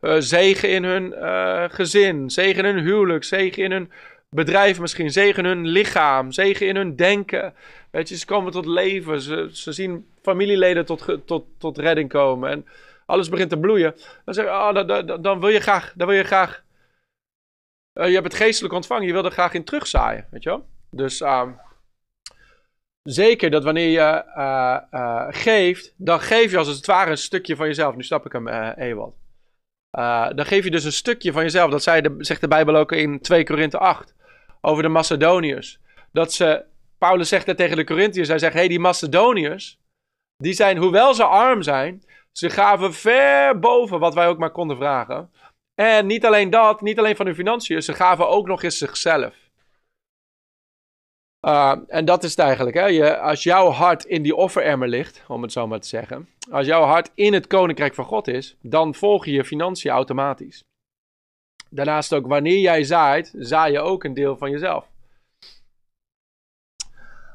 uh, zegen in hun uh, gezin, zegen in hun huwelijk, zegen in hun bedrijf misschien, zegen in hun lichaam, zegen in hun denken. Weet je, ze komen tot leven. Ze, ze zien familieleden tot, tot, tot redding komen. En alles begint te bloeien, dan zeg je, oh, dan, dan, dan, wil je graag, dan wil je graag, uh, je hebt het geestelijk ontvangen, je wil er graag in terugzaaien, weet je wel? Dus uh, zeker dat wanneer je uh, uh, geeft, dan geef je als het ware een stukje van jezelf. Nu snap ik hem, uh, Ewald. dan geef je dus een stukje van jezelf. Dat zei de, zegt de Bijbel ook in 2 Korinthe 8 over de Macedoniërs. Dat ze, Paulus zegt dat tegen de Corinthiërs, hij zegt, hé, hey, die Macedoniërs, die zijn, hoewel ze arm zijn, ze gaven ver boven wat wij ook maar konden vragen. En niet alleen dat, niet alleen van hun financiën, ze gaven ook nog eens zichzelf. Uh, en dat is het eigenlijk. Hè? Je, als jouw hart in die offeremmer ligt, om het zo maar te zeggen. Als jouw hart in het koninkrijk van God is, dan volg je je financiën automatisch. Daarnaast ook, wanneer jij zaait, zaai je ook een deel van jezelf.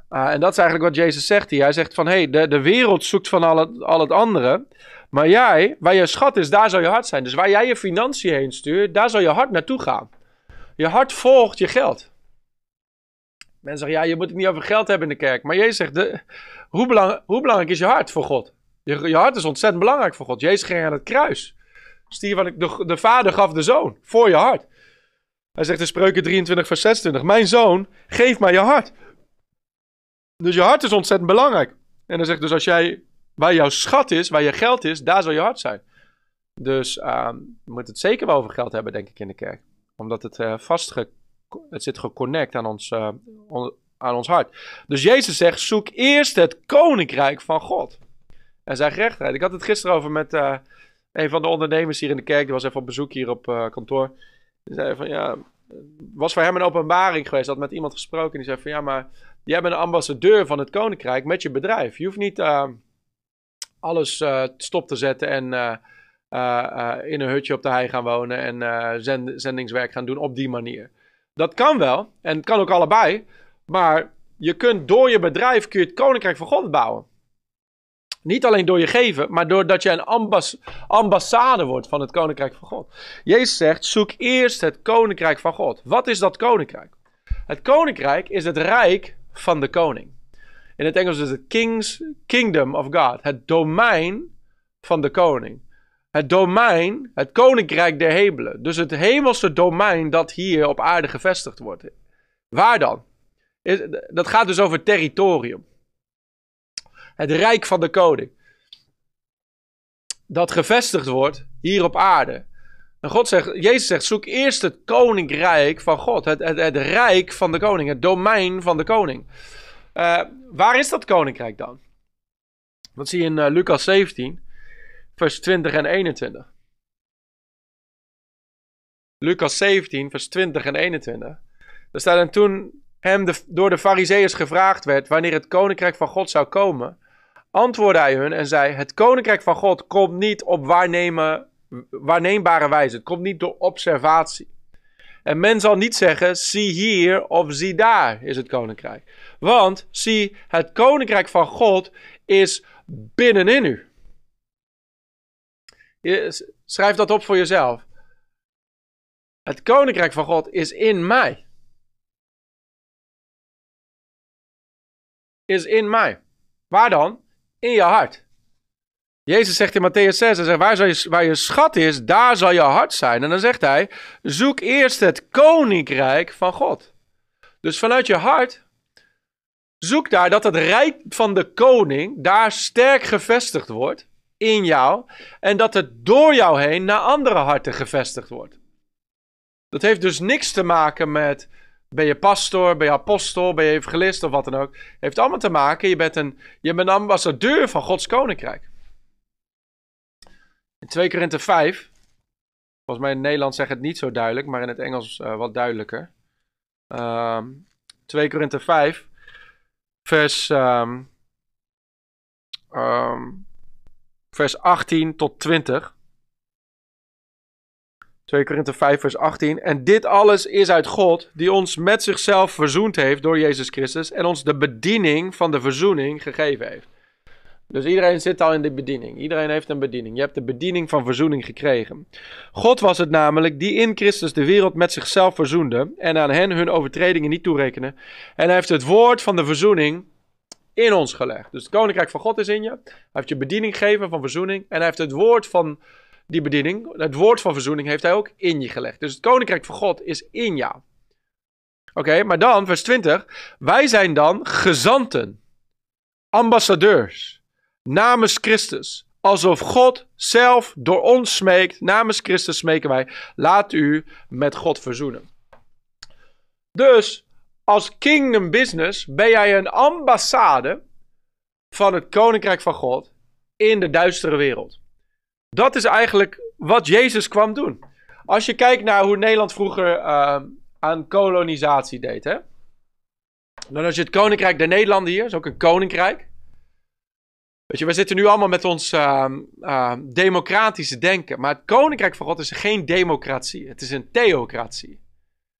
Uh, en dat is eigenlijk wat Jezus zegt hier. Hij zegt van, hé, hey, de, de wereld zoekt van al al het andere. Maar jij, waar je schat is, daar zal je hart zijn. Dus waar jij je financiën heen stuurt, daar zal je hart naartoe gaan. Je hart volgt je geld. Mensen zeggen, ja, je moet het niet over geld hebben in de kerk. Maar Jezus zegt, de, hoe, belang, hoe, belangrijk is je hart voor God? Je, je, hart is ontzettend belangrijk voor God. Jezus ging aan het kruis. Stier van de, de vader gaf de zoon voor je hart. Hij zegt in Spreuken 23 vers 26, mijn zoon, geef mij je hart. Dus je hart is ontzettend belangrijk. En hij zegt dus als jij, waar jouw schat is, waar je geld is, daar zal je hart zijn. Dus uh, we moeten het zeker wel over geld hebben, denk ik, in de kerk. Omdat het uh, het zit geconnect aan ons, on aan ons hart. Dus Jezus zegt, zoek eerst het koninkrijk van God. En zijn gerechtigheid. Ik had het gisteren over met uh, een van de ondernemers hier in de kerk. Die was even op bezoek hier op kantoor. Die zei van, ja, was voor hem een openbaring geweest. Had met iemand gesproken. Die zei van, ja, maar Jij bent een ambassadeur van het koninkrijk met je bedrijf. Je hoeft niet uh, alles uh, stop te zetten en uh, eh, in een hutje op de hei gaan wonen en eh, zend, zendingswerk gaan doen op die manier. Dat kan wel en het kan ook allebei, maar je kunt door je bedrijf kun je het koninkrijk van God bouwen. Niet alleen door je geven, maar doordat je een ambas ambassade wordt van het koninkrijk van God. Jezus zegt: zoek eerst het koninkrijk van God. Wat is dat koninkrijk? Het koninkrijk is het rijk van de koning. In het Engels is het King's Kingdom of God. Het domein van de koning. Het domein, het koninkrijk der hemelen. Dus het hemelse domein dat hier op aarde gevestigd wordt. Waar dan? Dat gaat dus over territorium. Het rijk van de koning. Dat gevestigd wordt hier op aarde. En God zegt, Jezus zegt, zoek eerst het koninkrijk van God. Het, het rijk van de koning. Het domein van de koning. Uh, waar is dat koninkrijk dan? Dat zie je in uh, Lucas 17, vers 20 en 21. Lucas 17, vers 20 en 21. Er staat en toen hem door de fariseeërs gevraagd werd wanneer het koninkrijk van God zou komen, antwoordde hij hun en zei: Het koninkrijk van God komt niet op waarnemen, waarneembare wijze. Het komt niet door observatie. En men zal niet zeggen: zie hier of zie daar is het koninkrijk. Want zie, het koninkrijk van God is binnenin u. schrijf dat op voor jezelf. Het koninkrijk van God is in mij. Is in mij. Waar dan? In je hart. Jezus zegt in Matthäus 6, hij zegt, waar, je, waar je schat is, daar zal je hart zijn. En dan zegt hij, zoek eerst het koninkrijk van God. Dus vanuit je hart, zoek daar dat het rijk van de koning daar sterk gevestigd wordt in jou. En dat het door jou heen naar andere harten gevestigd wordt. Dat heeft dus niks te maken met, ben je pastor, ben je apostel, ben je evangelist of wat dan ook. Heeft allemaal te maken, je bent een, je bent een ambassadeur van Gods koninkrijk. In 2 Korinthe 5, volgens mij in het Nederlands zeg het niet zo duidelijk, maar in het Engels uh, wat duidelijker. Um, 2 Korinthe 5, vers, um, um, vers 18 tot 20. 2 Korinthe 5, vers 18. En dit alles is uit God, die ons met zichzelf verzoend heeft door Jezus Christus en ons de bediening van de verzoening gegeven heeft. Dus iedereen zit al in de bediening. Iedereen heeft een bediening. Je hebt de bediening van verzoening gekregen. God was het namelijk die in Christus de wereld met zichzelf verzoende en aan hen hun overtredingen niet toerekende. En hij heeft het woord van de verzoening in ons gelegd. Dus het koninkrijk van God is in je. Hij heeft je bediening gegeven van verzoening. En hij heeft het woord van die bediening, het woord van verzoening, heeft hij ook in je gelegd. Dus het koninkrijk van God is in jou. Oké, maar dan, vers 20. Wij zijn dan gezanten, ambassadeurs namens Christus. Alsof God zelf door ons smeekt, namens Christus smeken wij, laat u met God verzoenen. Dus als kingdom business ben jij een ambassade van het koninkrijk van God in de duistere wereld. Dat is eigenlijk wat Jezus kwam doen. Als je kijkt naar hoe Nederland vroeger uh, aan kolonisatie deed, hè? dan als je het koninkrijk der Nederlanden hier, is ook een koninkrijk. Weet je, we zitten nu allemaal met ons uh, democratische denken. Maar het koninkrijk van God is geen democratie. Het is een theocratie.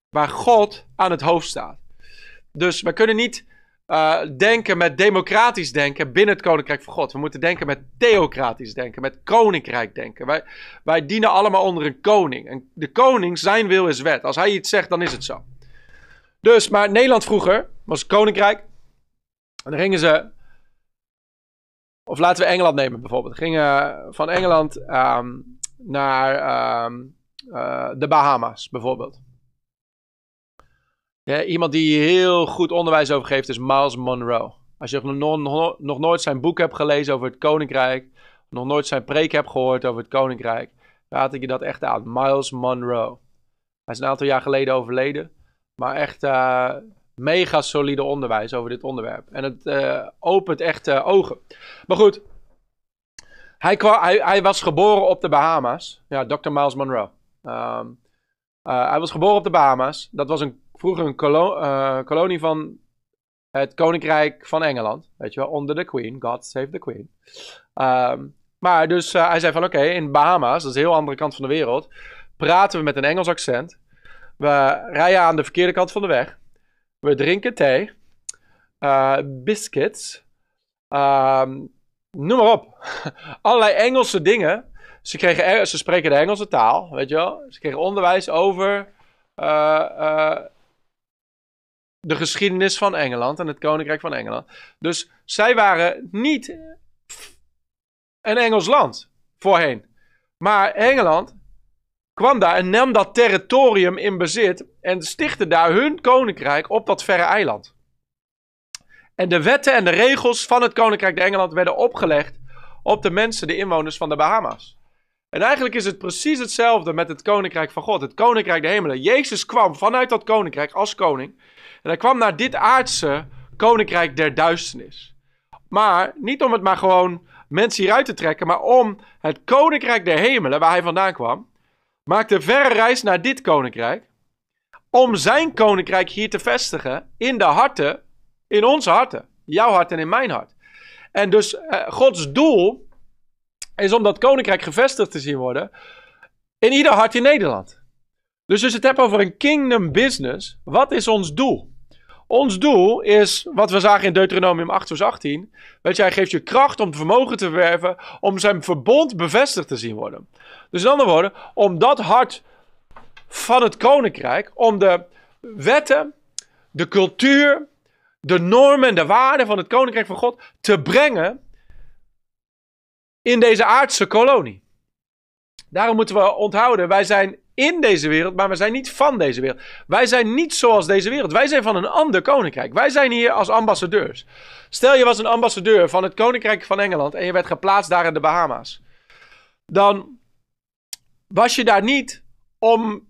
Waar God aan het hoofd staat. Dus we kunnen niet uh, denken met democratisch denken binnen het koninkrijk van God. We moeten denken met theocratisch denken, met koninkrijk denken. Wij, wij dienen allemaal onder een koning. En de koning, zijn wil is wet. Als hij iets zegt, dan is het zo. Dus, maar Nederland vroeger was koninkrijk. En dan gingen ze of laten we Engeland nemen bijvoorbeeld. Gingen van Engeland um, naar um, uh, de Bahama's bijvoorbeeld. Ja, iemand die heel goed onderwijs over geeft is Miles Monroe. Als je nog, nog, nooit zijn boek hebt gelezen over het koninkrijk, nog nooit zijn preek hebt gehoord over het koninkrijk, raad ik je dat echt aan. Miles Monroe. Hij is een aantal jaar geleden overleden, maar echt uh, mega solide onderwijs over dit onderwerp. En het uh, opent echt uh, ogen. Maar goed, hij, hij, hij, was geboren op de Bahama's. Ja, Dr. Miles Monroe. Um, uh, hij was geboren op de Bahama's. Dat was een, vroeger een kolo kolonie van het Koninkrijk van Engeland. Weet je wel, onder de Queen. God save the Queen. Um, Maar dus eh, hij zei van oké, in Bahamas, dat is een heel andere kant van de wereld, praten we met een Engels accent. We rijden aan de verkeerde kant van de weg. We drinken thee, uh, biscuits, ehm, noem maar op. Allerlei Engelse dingen. Ze, kregen, ze spreken de Engelse taal, weet je wel. Ze kregen onderwijs over uh, de geschiedenis van Engeland en het Koninkrijk van Engeland. Dus zij waren niet een Engels land voorheen. Maar Engeland kwam daar en nam dat territorium in bezit en stichtte daar hun koninkrijk op dat verre eiland. En de wetten en de regels van het koninkrijk de Engeland werden opgelegd op de mensen, de inwoners van de Bahama's. En eigenlijk is het precies hetzelfde met het koninkrijk van God, het koninkrijk de hemelen. Jezus kwam vanuit dat koninkrijk als koning en hij kwam naar dit aardse koninkrijk der duisternis. Maar niet om het maar gewoon mensen hieruit te trekken, maar om het koninkrijk der hemelen, waar hij vandaan kwam, maakte verre reis naar dit koninkrijk. Om zijn koninkrijk hier te vestigen in de harten, in onze harten. Jouw hart en in mijn hart. En dus eh, Gods doel is om dat koninkrijk gevestigd te zien worden in ieder hart in Nederland. Dus als je het hebt over een kingdom business, wat is ons doel? Ons doel is, wat we zagen in Deuteronomium 8 vers 18, weet je, hij geeft je kracht om vermogen te verwerven, om zijn verbond bevestigd te zien worden. Dus in andere woorden, om dat hart van het koninkrijk, om de wetten, de cultuur, de normen en de waarden van het koninkrijk van God te brengen in deze aardse kolonie. Daarom moeten we onthouden, wij zijn in deze wereld, maar we zijn niet van deze wereld. Wij zijn niet zoals deze wereld. Wij zijn van een ander koninkrijk. Wij zijn hier als ambassadeurs. Stel je was een ambassadeur van het koninkrijk van Engeland en je werd geplaatst daar in de Bahama's. Dan was je daar niet om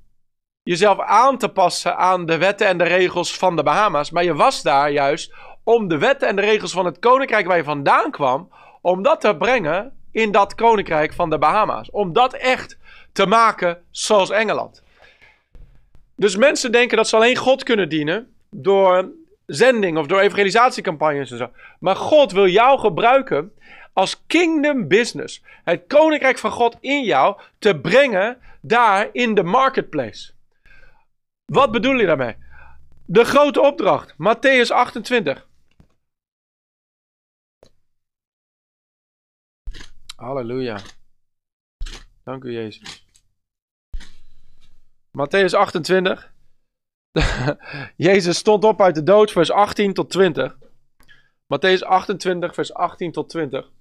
jezelf aan te passen aan de wetten en de regels van de Bahama's, maar je was daar juist om de wetten en de regels van het koninkrijk waar je vandaan kwam, om dat te brengen in dat koninkrijk van de Bahama's. Om dat echt te maken zoals Engeland. Dus mensen denken dat ze alleen God kunnen dienen door zending of door evangelisatiecampagnes en zo. Maar God wil jou gebruiken als kingdom business. Het koninkrijk van God in jou te brengen daar in de marketplace. Wat bedoel je daarmee? De grote opdracht, Matthäus 28. Halleluja. Dank u, Jezus. Matthäus 28. Jezus stond op uit de dood, vers 18 tot 20. Matthäus 28, vers 18 tot 20.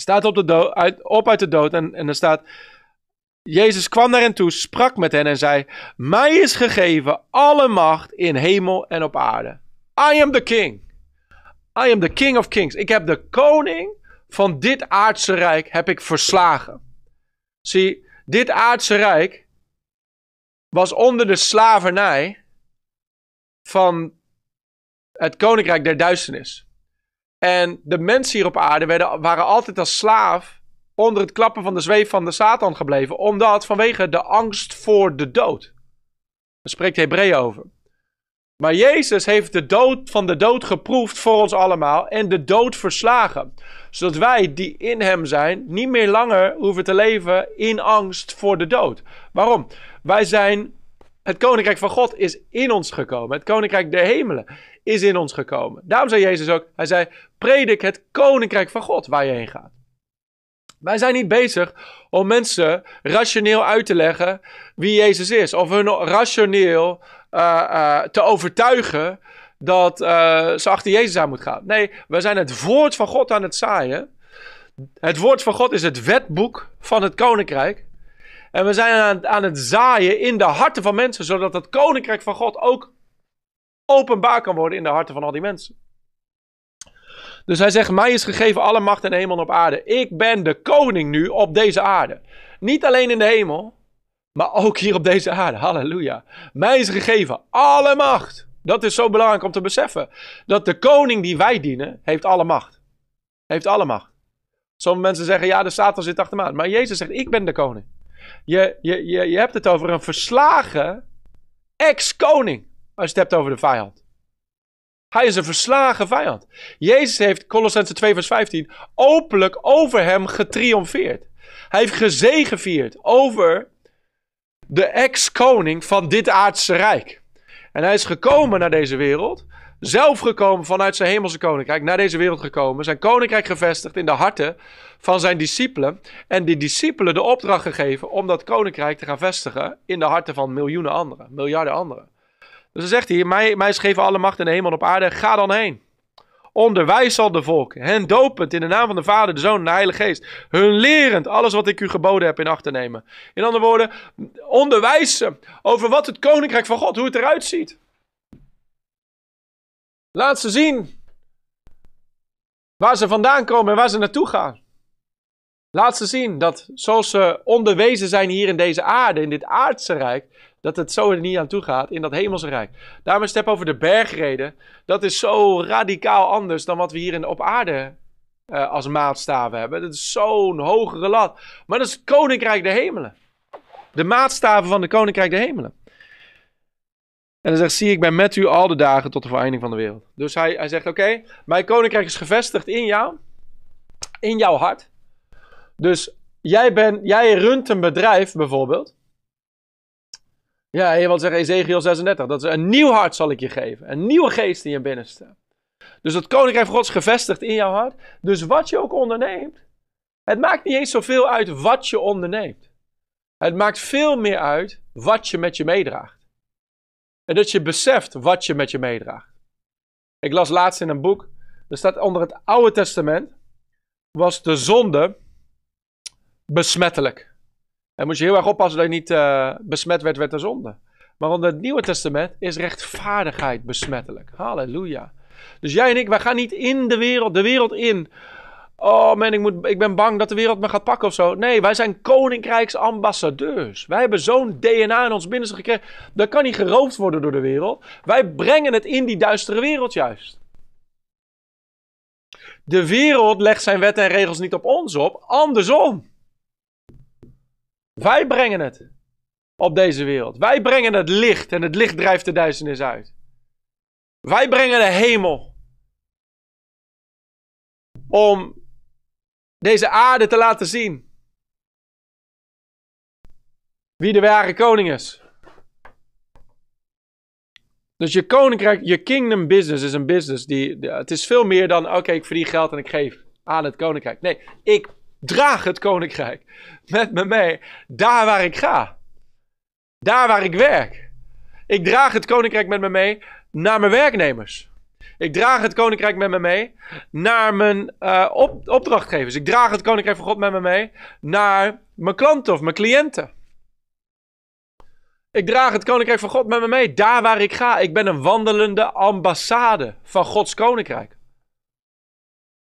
Staat op, de dood, uit, op uit de dood en, en er staat... Jezus kwam naar hen toe, sprak met hen en zei... Mij is gegeven alle macht in hemel en op aarde. I am the king. I am the king of kings. Ik heb de koning van dit aardse rijk heb ik verslagen. Zie, dit aardse rijk was onder de slavernij van het koninkrijk der duisternis. En de mensen hier op aarde werden, waren altijd als slaaf onder het klappen van de zweef van de Satan gebleven, omdat vanwege de angst voor de dood. Daar spreekt Hebreeën over. Maar Jezus heeft de dood van de dood geproefd voor ons allemaal en de dood verslagen. Zodat wij die in Hem zijn niet meer langer hoeven te leven in angst voor de dood. Waarom? Wij zijn, het koninkrijk van God is in ons gekomen. Het koninkrijk der hemelen is in ons gekomen. Daarom zei Jezus ook, hij zei, predik het koninkrijk van God waar je heen gaat. Wij zijn niet bezig om mensen rationeel uit te leggen wie Jezus is. Of hun rationeel uh, uh, te overtuigen dat uh, ze achter Jezus aan moet gaan. Nee, wij zijn het woord van God aan het zaaien. Het woord van God is het wetboek van het koninkrijk. En we zijn aan, aan het zaaien in de harten van mensen, zodat het koninkrijk van God ook openbaar kan worden in de harten van al die mensen. Dus hij zegt: Mij is gegeven alle macht in de hemel en op aarde. Ik ben de koning nu op deze aarde. Niet alleen in de hemel, maar ook hier op deze aarde. Halleluja. Mij is gegeven alle macht. Dat is zo belangrijk om te beseffen. Dat de koning die wij dienen, heeft alle macht. Heeft alle macht. Sommige mensen zeggen, ja, de Satan zit achter me. Maar Jezus zegt, ik ben de koning. Je, je, je, je hebt het over een verslagen ex-koning. Als je het hebt over de vijand. Hij is een verslagen vijand. Jezus heeft, Colossense 2 vers 15, openlijk over hem getriomfeerd. Hij heeft gezegevierd over de ex-koning van dit aardse rijk. En hij is gekomen naar deze wereld, zelf gekomen vanuit zijn hemelse koninkrijk, naar deze wereld gekomen, zijn koninkrijk gevestigd in de harten van zijn discipelen. En die discipelen de opdracht gegeven om dat koninkrijk te gaan vestigen in de harten van miljoenen anderen, miljarden anderen. Dus dan zegt hij, mij, mij is gegeven alle macht in de hemel en op aarde, ga dan heen. Onderwijs al de volk, hen dopend in de naam van de Vader, de Zoon en de Heilige Geest. Hun lerend alles wat ik u geboden heb in acht te nemen. In andere woorden, onderwijs ze over wat het koninkrijk van God, hoe het eruit ziet. Laat ze zien waar ze vandaan komen en waar ze naartoe gaan. Laat ze zien dat zoals ze onderwezen zijn hier in deze aarde, in dit aardse rijk, dat het zo er niet aan toe gaat in dat hemelse rijk. Daarom is het over de bergreden. Dat is zo radicaal anders dan wat we hier in, op aarde uh, als maatstaven hebben. Dat is zo'n hogere lat. Maar dat is het koninkrijk der hemelen. De maatstaven van de koninkrijk der hemelen. En dan zegt, zie ik ben met u al de dagen tot de vereinding van de wereld. Dus hij, hij zegt, oké, mijn koninkrijk is gevestigd in jou. In jouw hart. Dus jij, jij runt een bedrijf bijvoorbeeld. Ja, je wilt zeggen Ezekiel 36. Dat is een nieuw hart zal ik je geven. Een nieuwe geest in je binnenste. Dus het koninkrijk van God is gevestigd in jouw hart. Dus wat je ook onderneemt. Het maakt niet eens zoveel uit wat je onderneemt. Het maakt veel meer uit wat je met je meedraagt. En dat je beseft wat je met je meedraagt. Ik las laatst in een boek. Er staat onder het Oude Testament. Was de zonde besmettelijk. En moet je heel erg oppassen dat je niet uh, besmet werd met de zonde. Maar onder het Nieuwe Testament is rechtvaardigheid besmettelijk. Halleluja. Dus jij en ik, wij gaan niet in de wereld, de wereld in. Oh man, ik, moet, ik ben bang dat de wereld me gaat pakken of zo. Nee, wij zijn koninkrijksambassadeurs. Wij hebben zo'n DNA in ons binnenste gekregen. Dat kan niet geroofd worden door de wereld. Wij brengen het in die duistere wereld juist. De wereld legt zijn wetten en regels niet op ons op, andersom. Wij brengen het op deze wereld. Wij brengen het licht en het licht drijft de duisternis uit. Wij brengen de hemel om deze aarde te laten zien wie de ware koning is. Dus je koninkrijk, je kingdom business is een business die, het is veel meer dan, oké, ik verdien geld en ik geef aan het koninkrijk. Nee, ik draag het koninkrijk met me mee daar waar ik ga. Daar waar ik werk. Ik draag het koninkrijk met me mee naar mijn werknemers. Ik draag het koninkrijk met me mee naar mijn uh, op, opdrachtgevers. Ik draag het koninkrijk van God met me mee naar mijn klanten of mijn cliënten. Ik draag het koninkrijk van God met me mee daar waar ik ga. Ik ben een wandelende ambassade van Gods koninkrijk.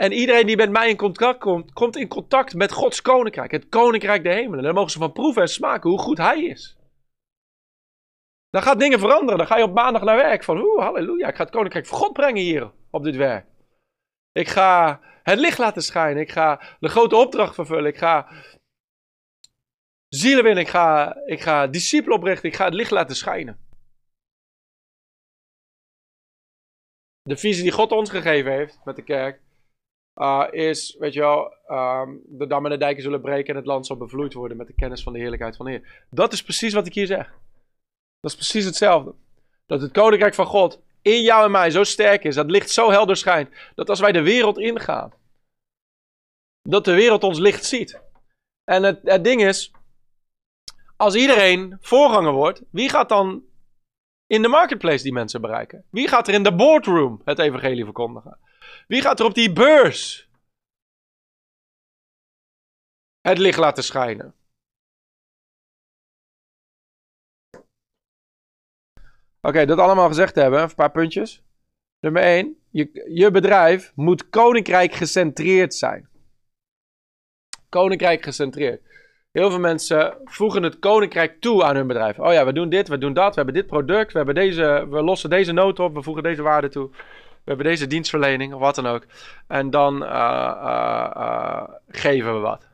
En iedereen die met mij in contact komt, komt in contact met Gods koninkrijk. Het koninkrijk der hemelen. Daar mogen ze van proeven en smaken hoe goed hij is. Dan gaat dingen veranderen. Dan ga je op maandag naar werk. Van, oeh, halleluja. Ik ga het koninkrijk van God brengen hier op dit werk. Ik ga het licht laten schijnen. Ik ga de grote opdracht vervullen. Ik ga zielen winnen. Ik ga, ik ga discipelen oprichten. Ik ga het licht laten schijnen. De visie die God ons gegeven heeft met de kerk uh, is, weet je wel, um, de dammen en de dijken zullen breken en het land zal bevloeid worden met de kennis van de heerlijkheid van de Heer. Dat is precies wat ik hier zeg. Dat is precies hetzelfde. Dat het koninkrijk van God in jou en mij zo sterk is, dat licht zo helder schijnt, dat als wij de wereld ingaan, dat de wereld ons licht ziet. En het, het ding is, als iedereen voorganger wordt, wie gaat dan in de marketplace die mensen bereiken? Wie gaat er in de boardroom het evangelie verkondigen? Wie gaat er op die beurs het licht laten schijnen? Oké, dat allemaal gezegd hebben, een paar puntjes. Nummer 1, je, je bedrijf moet koninkrijk gecentreerd zijn. Koninkrijk gecentreerd. Heel veel mensen voegen het koninkrijk toe aan hun bedrijf. Oh ja, we doen dit, we doen dat, we hebben dit product, we, hebben deze, we lossen deze noot op, we voegen deze waarde toe we hebben deze dienstverlening of wat dan ook. En dan uh, uh, geven we wat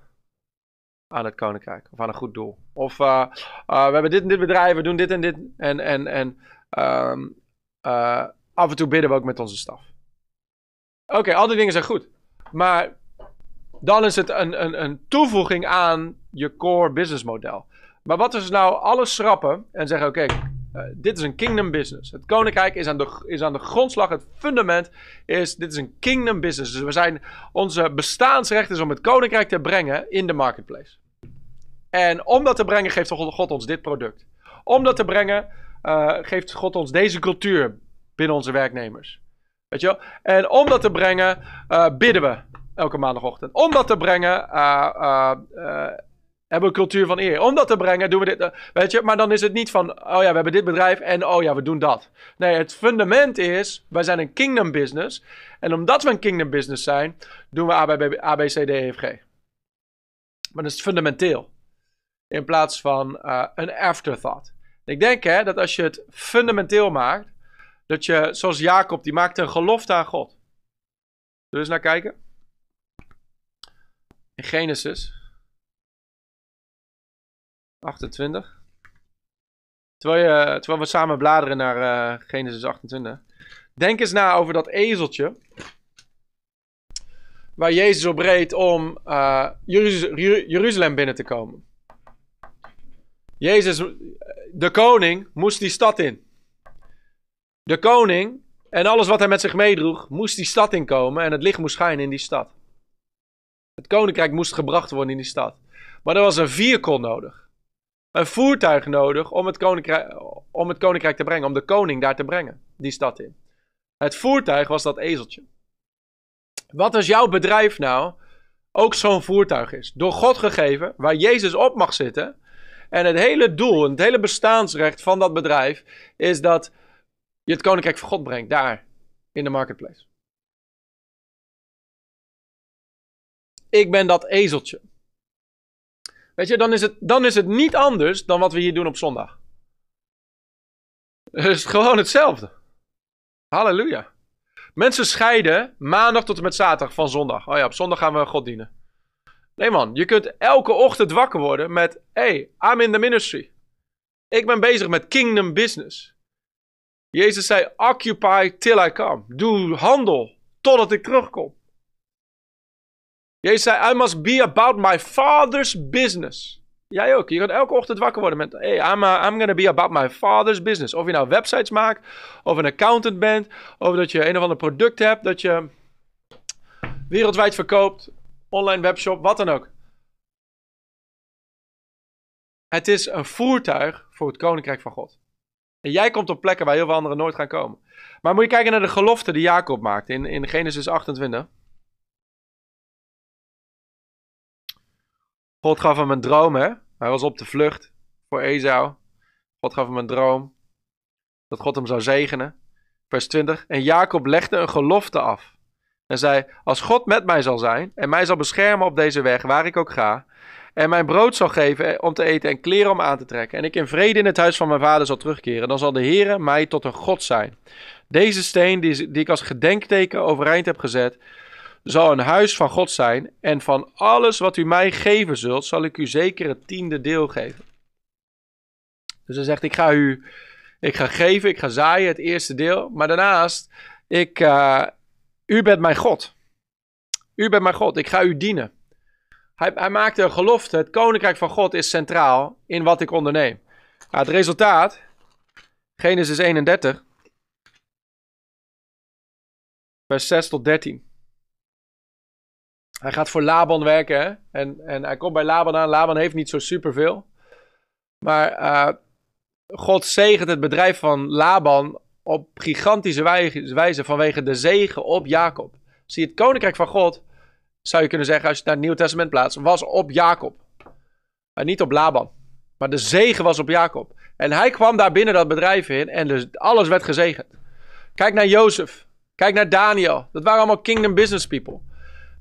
aan het koninkrijk of aan een goed doel. Of we hebben dit en dit bedrijf, we doen dit en dit. En, en, en um, af en toe bidden we ook met onze staf. Oké, al die dingen zijn goed. Maar dan is het een, een, een toevoeging aan je core business model. Maar wat is nou alles schrappen en zeggen: oké, eh, dit is een kingdom business. Het koninkrijk is aan, de, is aan de grondslag, het fundament is: dit is een kingdom business. Dus we zijn, onze bestaansrecht is om het koninkrijk te brengen in de marketplace. En om dat te brengen, geeft God ons dit product. Om dat te brengen, uh, geeft God ons deze cultuur binnen onze werknemers. Weet je wel? En om dat te brengen, uh, bidden we elke maandagochtend. Om dat te brengen, hebben we cultuur van eer. Om dat te brengen, doen we dit. weet je, maar dan is het niet van, oh ja, we hebben dit bedrijf en oh ja, we doen dat. Nee, het fundament is, wij zijn een kingdom business. En omdat we een kingdom business zijn, doen we A, B, C, D, E, F, G. Maar dat is fundamenteel. In plaats van een afterthought. Ik denk hè, dat als je het fundamenteel maakt, dat je, zoals Jacob, die maakte een gelofte aan God. Zullen we eens naar kijken? In Genesis 28. Terwijl, je, terwijl we samen bladeren naar uh, Genesis 28. Denk eens na over dat ezeltje. Waar Jezus op reed om uh, Jeruzalem binnen te komen. Jezus, de koning, moest die stad in. De koning en alles wat hij met zich meedroeg, moest die stad inkomen en het licht moest schijnen in die stad. Het koninkrijk moest gebracht worden in die stad. Maar er was een vierkon nodig. Een voertuig nodig om het, koninkrijk, om het koninkrijk te brengen, om de koning daar te brengen, die stad in. Het voertuig was dat ezeltje. Wat als jouw bedrijf nou ook zo'n voertuig is? Door God gegeven, waar Jezus op mag zitten. En het hele doel, het hele bestaansrecht van dat bedrijf is dat je het koninkrijk van God brengt, daar in de marketplace. Ik ben dat ezeltje. Weet je, dan is, het, dan is het niet anders dan wat we hier doen op zondag. Het is gewoon hetzelfde. Halleluja. Mensen scheiden maandag tot en met zaterdag van zondag. Oh ja, op zondag gaan we God dienen. Nee man, je kunt elke ochtend wakker worden met... Hey, I'm in the ministry. Ik ben bezig met kingdom business. Jezus zei, occupy till I come. Doe handel totdat ik terugkom. Jezus zei, I must be about my father's business. Jij ook. Je gaat elke ochtend wakker worden met, hey, I'm, uh, I'm gonna be about my father's business. Of je nou websites maakt, of een accountant bent, of dat je een of ander product hebt, dat je wereldwijd verkoopt, online webshop, wat dan ook. Het is een voertuig voor het koninkrijk van God. En jij komt op plekken waar heel veel anderen nooit gaan komen. Maar moet je kijken naar de gelofte die Jacob maakt in, in Genesis 28. God gaf hem een droom, hè? Hij was op de vlucht voor Esau. God gaf hem een droom dat God hem zou zegenen. Vers 20. En Jacob legde een gelofte af. En zei: Als God met mij zal zijn en mij zal beschermen op deze weg waar ik ook ga, en mijn brood zal geven om te eten en kleren om aan te trekken, en ik in vrede in het huis van mijn vader zal terugkeren, dan zal de Heere mij tot een God zijn. Deze steen die ik als gedenkteken overeind heb gezet, zal een huis van God zijn, en van alles wat u mij geven zult, zal ik u zeker het tiende deel geven. Dus hij zegt, ik ga u, ik ga geven, ik ga zaaien, het eerste deel, maar daarnaast, ik, uh, u bent mijn God. U bent mijn God, ik ga u dienen. Hij, hij maakte een gelofte. Het koninkrijk van God is centraal in wat ik onderneem. Nou, het resultaat, Genesis 31, vers 6 tot 13. Hij gaat voor Laban werken hè? En, en hij komt bij Laban aan. Laban heeft niet zo superveel. Maar uh, God zegent het bedrijf van Laban op gigantische wijze vanwege de zegen op Jacob. Zie, het koninkrijk van God zou je kunnen zeggen, als je het naar het Nieuwe Testament plaatst, was op Jacob. Maar niet op Laban. Maar de zegen was op Jacob. En hij kwam daar binnen dat bedrijf in en dus alles werd gezegend. Kijk naar Jozef. Kijk naar Daniel. Dat waren allemaal kingdom business people.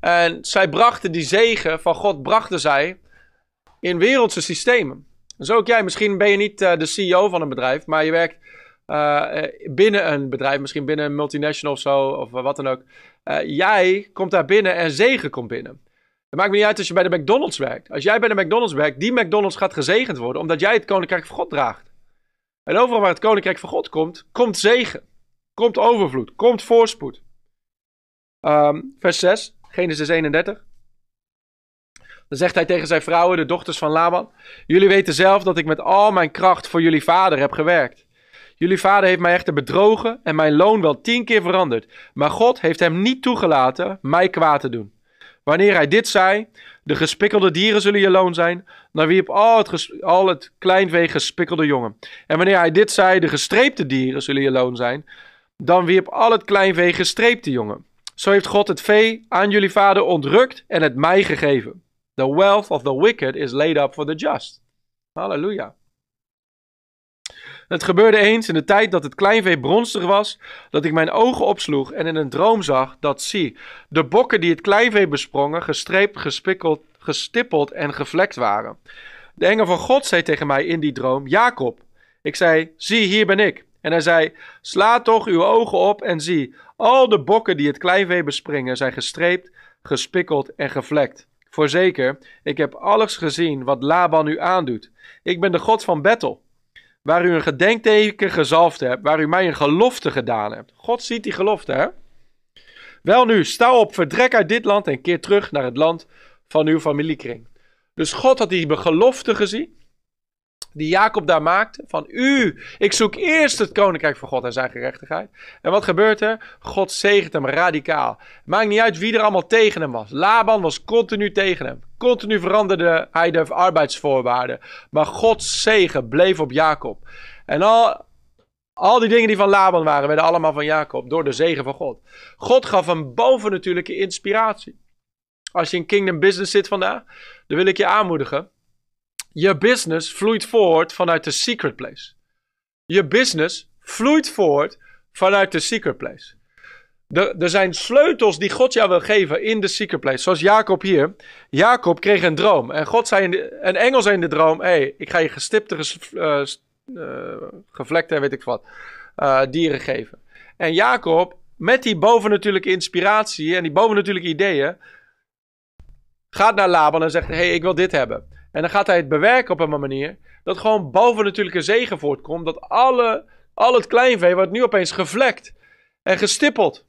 En zij brachten die zegen van God, brachten zij in wereldse systemen. Zo ook jij. Misschien ben je niet uh, de CEO van een bedrijf, maar je werkt uh, binnen een bedrijf, misschien binnen een multinational of zo, of wat dan ook. Uh, jij komt daar binnen en zegen komt binnen. Het maakt me niet uit als je bij de McDonald's werkt. Als jij bij de McDonald's werkt, die McDonald's gaat gezegend worden, omdat jij het koninkrijk van God draagt. En overal waar het koninkrijk van God komt, komt zegen. Komt overvloed. Komt voorspoed. Ehm, vers 6, Genesis 31. Dan zegt hij tegen zijn vrouwen, de dochters van Laban: Jullie weten zelf dat ik met al mijn kracht voor jullie vader heb gewerkt. Jullie vader heeft mij echter bedrogen en mijn loon wel tien keer veranderd. Maar God heeft hem niet toegelaten mij kwaad te doen. Wanneer hij dit zei, de gespikkelde dieren zullen je loon zijn, dan wierp al het, al het kleinvee gespikkelde jongen. En wanneer hij dit zei, de gestreepte dieren zullen je loon zijn, dan wierp al het kleinvee gestreepte jongen. Zo heeft God het vee aan jullie vader ontrukt en het mij gegeven. The wealth of the wicked is laid up for the just. Halleluja. Het gebeurde eens in de tijd dat het kleinvee bronstig was, dat ik mijn ogen opsloeg en in een droom zag dat, zie, de bokken die het kleinvee besprongen, gestreept, gespikkeld, gestippeld en gevlekt waren. De engel van God zei tegen mij in die droom, Jacob. Ik zei, zie, hier ben ik. En hij zei, sla toch uw ogen op en zie, al de bokken die het kleinvee bespringen zijn gestreept, gespikkeld en gevlekt. Voorzeker, ik heb alles gezien wat Laban u aandoet. Ik ben de God van Bethel, waar u een gedenkteken gezalfd hebt, waar u mij een gelofte gedaan hebt. God ziet die gelofte, hè? Wel nu, sta op, vertrek uit dit land en keer terug naar het land van uw familiekring. Dus God had die gelofte gezien die Jacob daar maakte. Van u, ik zoek eerst het koninkrijk van God en zijn gerechtigheid. En wat gebeurt er? God zegent hem radicaal. Maakt niet uit wie er allemaal tegen hem was. Laban was continu tegen hem. Continu veranderde hij de arbeidsvoorwaarden. Maar Gods zegen bleef op Jacob. En al, al die dingen die van Laban waren, werden allemaal van Jacob. Door de zegen van God. God gaf hem bovennatuurlijke inspiratie. Als je in Kingdom Business zit vandaag, dan wil ik je aanmoedigen je business vloeit voort vanuit de secret place. Je business vloeit voort vanuit de secret place. Er, zijn sleutels die God jou wil geven in de secret place. Zoals Jacob hier. Jacob kreeg een droom. En God zei een engel zei in de droom: hey, ik ga je gestipte, uh, uh, gevlekte, weet ik wat, uh, dieren geven. En Jacob, met die bovennatuurlijke inspiratie en die bovennatuurlijke ideeën, gaat naar Laban en zegt: hey, ik wil dit hebben. En dan gaat hij het bewerken op een manier dat gewoon boven natuurlijke zegen voortkomt. Dat alle, al het kleinvee wordt nu opeens gevlekt en gestippeld.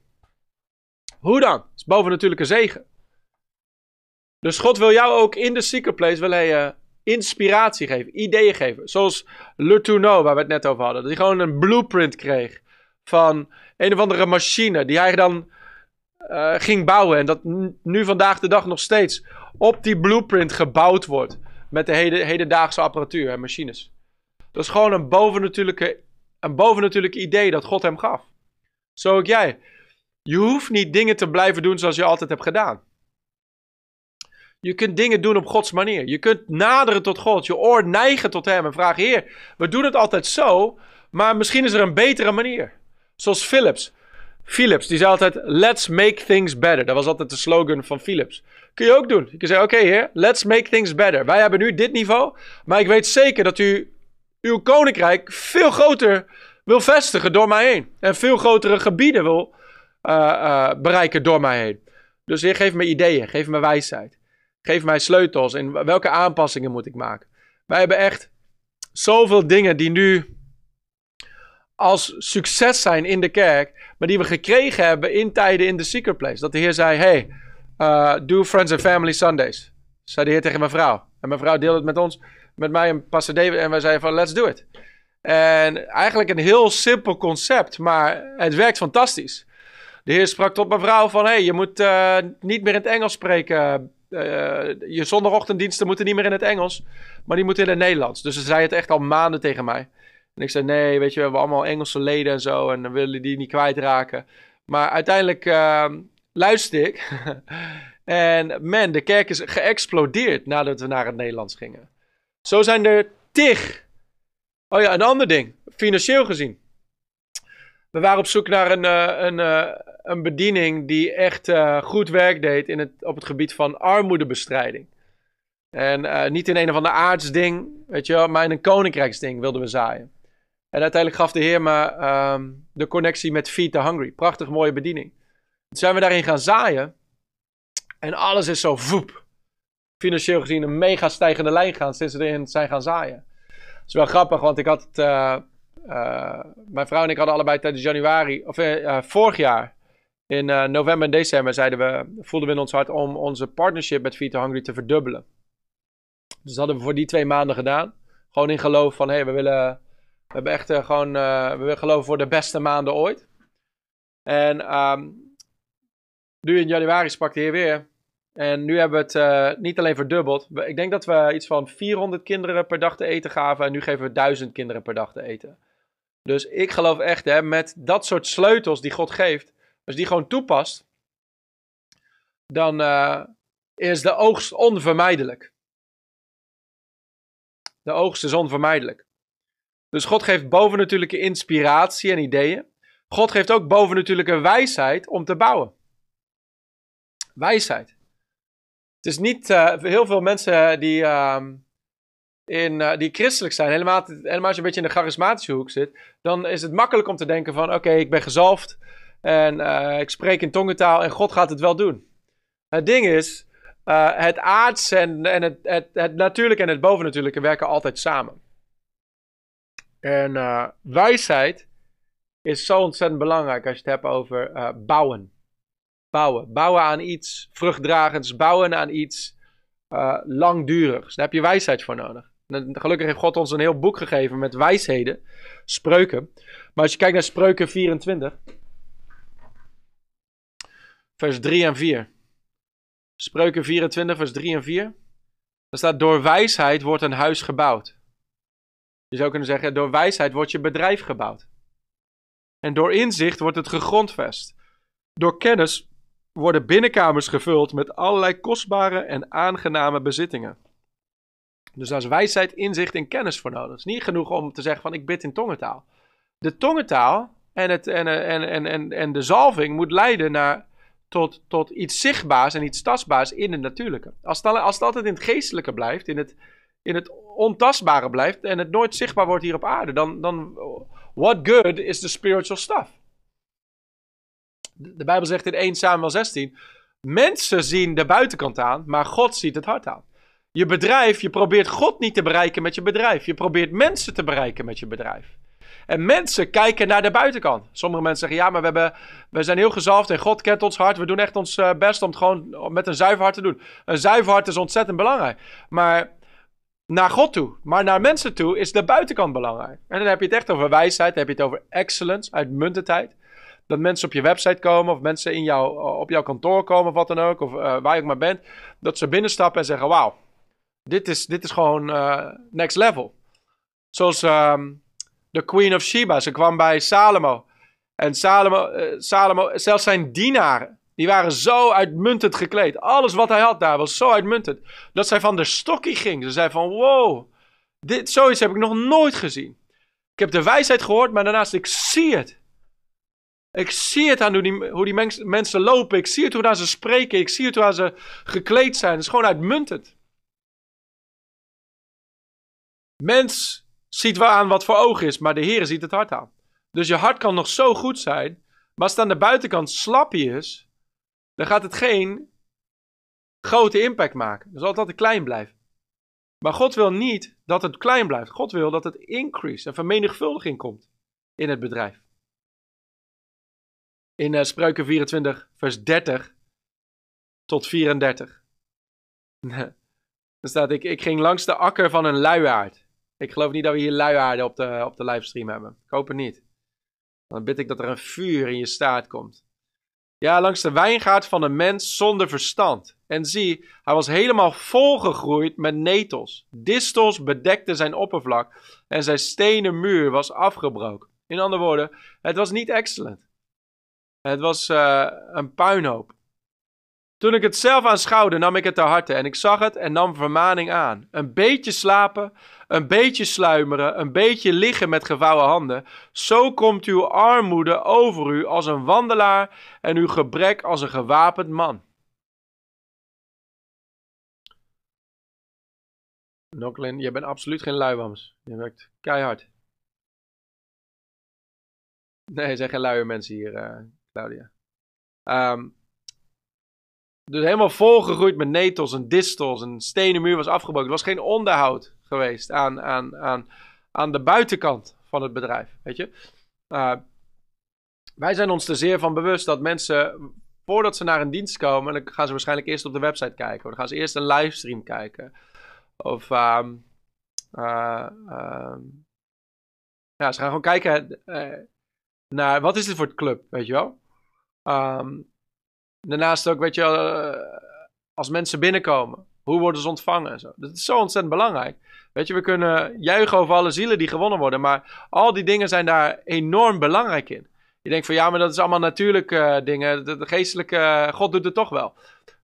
Hoe dan? Is boven natuurlijke zegen. Dus God wil jou ook in de secret place wil hij, uh, inspiratie geven, ideeën geven. Zoals Le Tourneau, waar we het net over hadden. Dat hij gewoon een blueprint kreeg van een of andere machine die hij dan uh, ging bouwen. En dat nu vandaag de dag nog steeds op die blueprint gebouwd wordt met de heden, hedendaagse apparatuur en machines. Dat is gewoon een bovennatuurlijke, een bovennatuurlijke idee dat God hem gaf. Zo ook jij. Je hoeft niet dingen te blijven doen zoals je altijd hebt gedaan. Je kunt dingen doen op Gods manier. Je kunt naderen tot God, je oor neigen tot Hem en vragen: Heer, we doen het altijd zo, maar misschien is er een betere manier. Zoals Philips. Philips, die zei altijd: Let's make things better. Dat was altijd de slogan van Philips. Kun je ook doen. Je kunt zeggen: Oké, heer, let's make things better. Wij hebben nu dit niveau, maar ik weet zeker dat u uw koninkrijk veel groter wil vestigen door mij heen. En veel grotere gebieden wil uh, uh, bereiken door mij heen. Dus heer, geef me ideeën, geef me wijsheid. Geef mij sleutels en welke aanpassingen moet ik maken. Wij hebben echt zoveel dingen die nu als succes zijn in de kerk, maar die we gekregen hebben in tijden in de secret place. Dat de Heer zei: Hey, uh, do Friends and Family Sundays. Zei de Heer tegen mijn vrouw. En mijn vrouw deelde het met ons, met mij en Pastor David. En wij zeiden van, let's do it. En eigenlijk een heel simpel concept, maar het werkt fantastisch. De Heer sprak tot mijn vrouw van, hey, je moet uh, niet meer in het Engels spreken. Uh, je zondagochtenddiensten moeten niet meer in het Engels, maar die moeten in het Nederlands. Dus ze zei het echt al maanden tegen mij. En ik zei, nee, weet je, we hebben allemaal Engelse leden en zo. En dan willen die niet kwijtraken. Maar uiteindelijk luisterde ik. en man, de kerk is geëxplodeerd nadat we naar het Nederlands gingen. Zo zijn er tig. Oh ja, een ander ding. Financieel gezien. We waren op zoek naar een, uh, een, uh, een bediening die echt uh, goed werk deed in het, op het gebied van armoedebestrijding. En niet in een of ander aardsding, weet je wel, maar in een koninkrijksding wilden we zaaien. En uiteindelijk gaf de Heer me um, de connectie met Feed the Hungry. Prachtig mooie bediening. Zijn we daarin gaan zaaien. En alles is zo voep. Financieel gezien een mega stijgende lijn gaan sinds we erin zijn gaan zaaien. Dat is wel grappig, want ik had het uh, mijn vrouw en ik hadden allebei tijdens januari, of vorig jaar, in november en december, zeiden we, voelden we in ons hart om onze partnership met Vita Hungry te verdubbelen. Dus dat hadden we voor die twee maanden gedaan. Gewoon in geloof van, hé, hey, we willen, we hebben echt gewoon, we willen geloven voor de beste maanden ooit. En um, nu in januari sprak Heer weer. En nu hebben we het uh, niet alleen verdubbeld. Ik denk dat we iets van 400 kinderen per dag te eten gaven. En nu geven we 1000 kinderen per dag te eten. Dus ik geloof echt, hè, met dat soort sleutels die God geeft. Als die gewoon toepast. Dan uh, is de oogst onvermijdelijk. De oogst is onvermijdelijk. Dus God geeft bovennatuurlijke inspiratie en ideeën. God geeft ook bovennatuurlijke wijsheid om te bouwen. Wijsheid. Het is niet uh, heel veel mensen die, uh, in, uh, die christelijk zijn, helemaal, helemaal als je een beetje in de charismatische hoek zit, dan is het makkelijk om te denken van oké, ik ben gezalfd en eh, ik spreek in tongentaal en God gaat het wel doen. Het ding is, het aards en, en het, het, het natuurlijke en het bovennatuurlijke werken altijd samen. En wijsheid is zo ontzettend belangrijk als je het hebt over bouwen. Bouwen. Bouwen aan iets vruchtdragends, bouwen aan iets uh, langdurigs. Daar heb je wijsheid voor nodig. gelukkig heeft God ons een heel boek gegeven met wijsheden, spreuken. Maar als je kijkt naar spreuken 24, vers 3 en 4. Spreuken 24, vers 3 en 4. Daar staat: Door wijsheid wordt een huis gebouwd. Je zou kunnen zeggen: Door wijsheid wordt je bedrijf gebouwd. En door inzicht wordt het gegrondvest. Door kennis worden binnenkamers gevuld met allerlei kostbare en aangename bezittingen. Dus daar is wijsheid, inzicht en kennis voor nodig. Het is niet genoeg om te zeggen van ik bid in tongentaal. De tongentaal en, het, en, en, en, en, en de zalving moet leiden naar, tot, tot iets zichtbaars en iets tastbaars in het natuurlijke. Als het, als altijd in het geestelijke blijft, in het, in het ontastbare blijft en het nooit zichtbaar wordt hier op aarde, dan, dan What good is the spiritual stuff? De Bijbel zegt in 1 Samuel 16: Mensen zien de buitenkant aan, maar God ziet het hart aan. Je bedrijf, je probeert God niet te bereiken met je bedrijf. Je probeert mensen te bereiken met je bedrijf. En mensen kijken naar de buitenkant. Sommige mensen zeggen: Ja, maar we, hebben, we zijn heel gezalfd en God kent ons hart. We doen echt ons eh, best om het gewoon met een zuiver hart te doen. Een zuiver hart is ontzettend belangrijk. Maar naar God toe. Maar naar mensen toe is de buitenkant belangrijk. En dan heb je het echt over wijsheid, dan heb je het over excellence, uitmuntendheid. Dat mensen op je website komen, of mensen in jou, op jouw kantoor komen, of wat dan ook, of uh, waar je ook maar bent. Dat ze binnenstappen en zeggen: Wauw, dit is, dit is gewoon uh, next level. Zoals um, de Queen of Sheba, ze kwam bij Salomo. En Salomo, Salomo, zelfs zijn dienaren, die waren zo uitmuntend gekleed. Alles wat hij had daar was zo uitmuntend. Dat zij van de stokkie ging. Ze zei van wow, dit, zoiets heb ik nog nooit gezien. Ik heb de wijsheid gehoord, maar daarnaast ik zie het. Ik zie het aan hoe die, hoe die mensen lopen. Ik zie het hoe ze spreken. Ik zie het hoe ze gekleed zijn. Het is gewoon uitmuntend. Mens ziet wel aan wat voor ogen is, maar de Heer ziet het hart aan. Dus je hart kan nog zo goed zijn, maar als het aan de buitenkant slapje is, dan gaat het geen grote impact maken. Dan zal het altijd klein blijven. Maar God wil niet dat het klein blijft. God wil dat het increase en vermenigvuldiging komt in het bedrijf. In uh, Spreuken 24, vers 30 tot 34. Dan staat ik, ik ging langs de akker van een luiaard. Ik geloof niet dat we hier luiaarden op de, op de livestream hebben. Ik hoop het niet. Dan bid ik dat er een vuur in je staart komt. Ja, langs de wijngaard van een mens zonder verstand. En zie, hij was helemaal volgegroeid met netels. Distels bedekten zijn oppervlak en zijn stenen muur was afgebroken. In andere woorden, het was niet excellent. Het was uh, een puinhoop. Toen ik het zelf aanschouwde, nam ik het ter harte en ik zag het en nam vermaning aan. Een beetje slapen, een beetje sluimeren, een beetje liggen met gevouwen handen. Zo komt uw armoede over u als een wandelaar en uw gebrek als een gewapend man. Noklin, je bent absoluut geen luiwams. Je werkt keihard. Nee, er zijn geen luie mensen hier, uh, Claudia. Um, dus helemaal volgegroeid met netels en distels. Een stenen muur was afgebroken. Er was geen onderhoud geweest aan, aan, aan, aan de buitenkant van het bedrijf. Weet je? Uh, wij zijn ons er zeer van bewust dat mensen, voordat ze naar een dienst komen, dan gaan ze waarschijnlijk eerst op de website kijken. Of dan gaan ze eerst een livestream kijken. Of um, uh, ja, ze gaan gewoon kijken uh, naar wat is dit voor club, weet je wel. Um, daarnaast ook, weet je uh, als mensen binnenkomen, hoe worden ze ontvangen en zo. Dat is zo ontzettend belangrijk. Weet je, we kunnen juichen over alle zielen die gewonnen worden, maar al die dingen zijn daar enorm belangrijk in. Je denkt van ja, maar dat is allemaal natuurlijke uh, dingen. De, geestelijke, God doet het toch wel.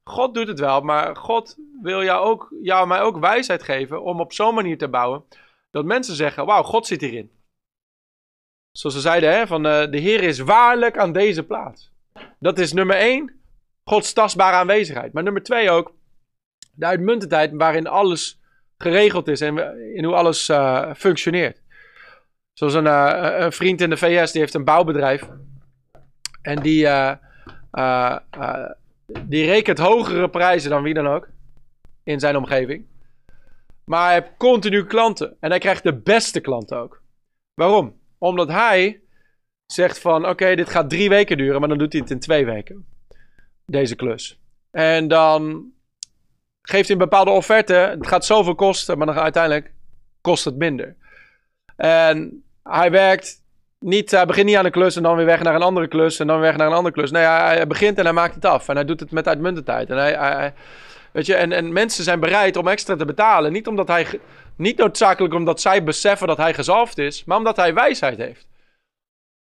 God doet het wel, maar God wil jou, ook, jou mij ook wijsheid geven om op zo'n manier te bouwen dat mensen zeggen: Wauw, God zit hierin. Zoals ze zeiden, hè, van de Heer is waarlijk aan deze plaats. Dat is nummer één, Gods tastbare aanwezigheid. Maar nummer twee ook, de uitmuntendheid waarin alles geregeld is en in hoe alles uh, functioneert. Zoals een, uh, een, vriend in de VS, die heeft een bouwbedrijf. En die, die rekent hogere prijzen dan wie dan ook in zijn omgeving. Maar hij heeft continu klanten. En hij krijgt de beste klanten ook. Waarom? Omdat hij zegt van, oké, dit gaat drie weken duren, maar dan doet hij het in twee weken. Deze klus. En dan geeft hij een bepaalde offerte. Het gaat zoveel kosten, maar dan uiteindelijk kost het minder. En hij werkt niet, hij begint niet aan een klus en dan weer weg naar een andere klus en dan weer weg naar een andere klus. Nee, hij, begint en hij maakt het af. En hij doet het met uitmuntendheid. En hij, hij weet je, en, en mensen zijn bereid om extra te betalen. Niet omdat hij niet noodzakelijk omdat zij beseffen dat hij gezalfd is, maar omdat hij wijsheid heeft.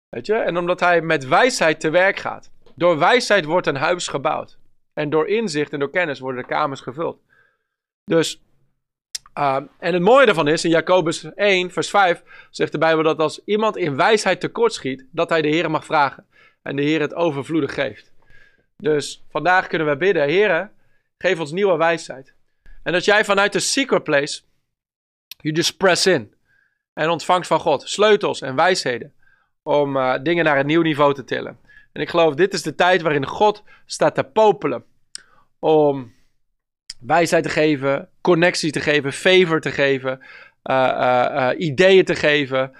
Weet je? En omdat hij met wijsheid te werk gaat. Door wijsheid wordt een huis gebouwd. En door inzicht en door kennis worden de kamers gevuld. Dus, uh, en het mooie daarvan is, in Jacobus 1, vers 5, zegt de Bijbel dat als iemand in wijsheid tekortschiet, dat hij de Heer mag vragen. En de Heer het overvloedig geeft. Dus vandaag kunnen we bidden, Heer, geef ons nieuwe wijsheid. En dat jij vanuit de secret place You just press in. En ontvangt van God sleutels en wijsheden. Om uh, dingen naar een nieuw niveau te tillen. En ik geloof, dit is de tijd waarin God staat te popelen. Om wijsheid te geven, connectie te geven, favor te geven, uh, uh, ideeën te geven,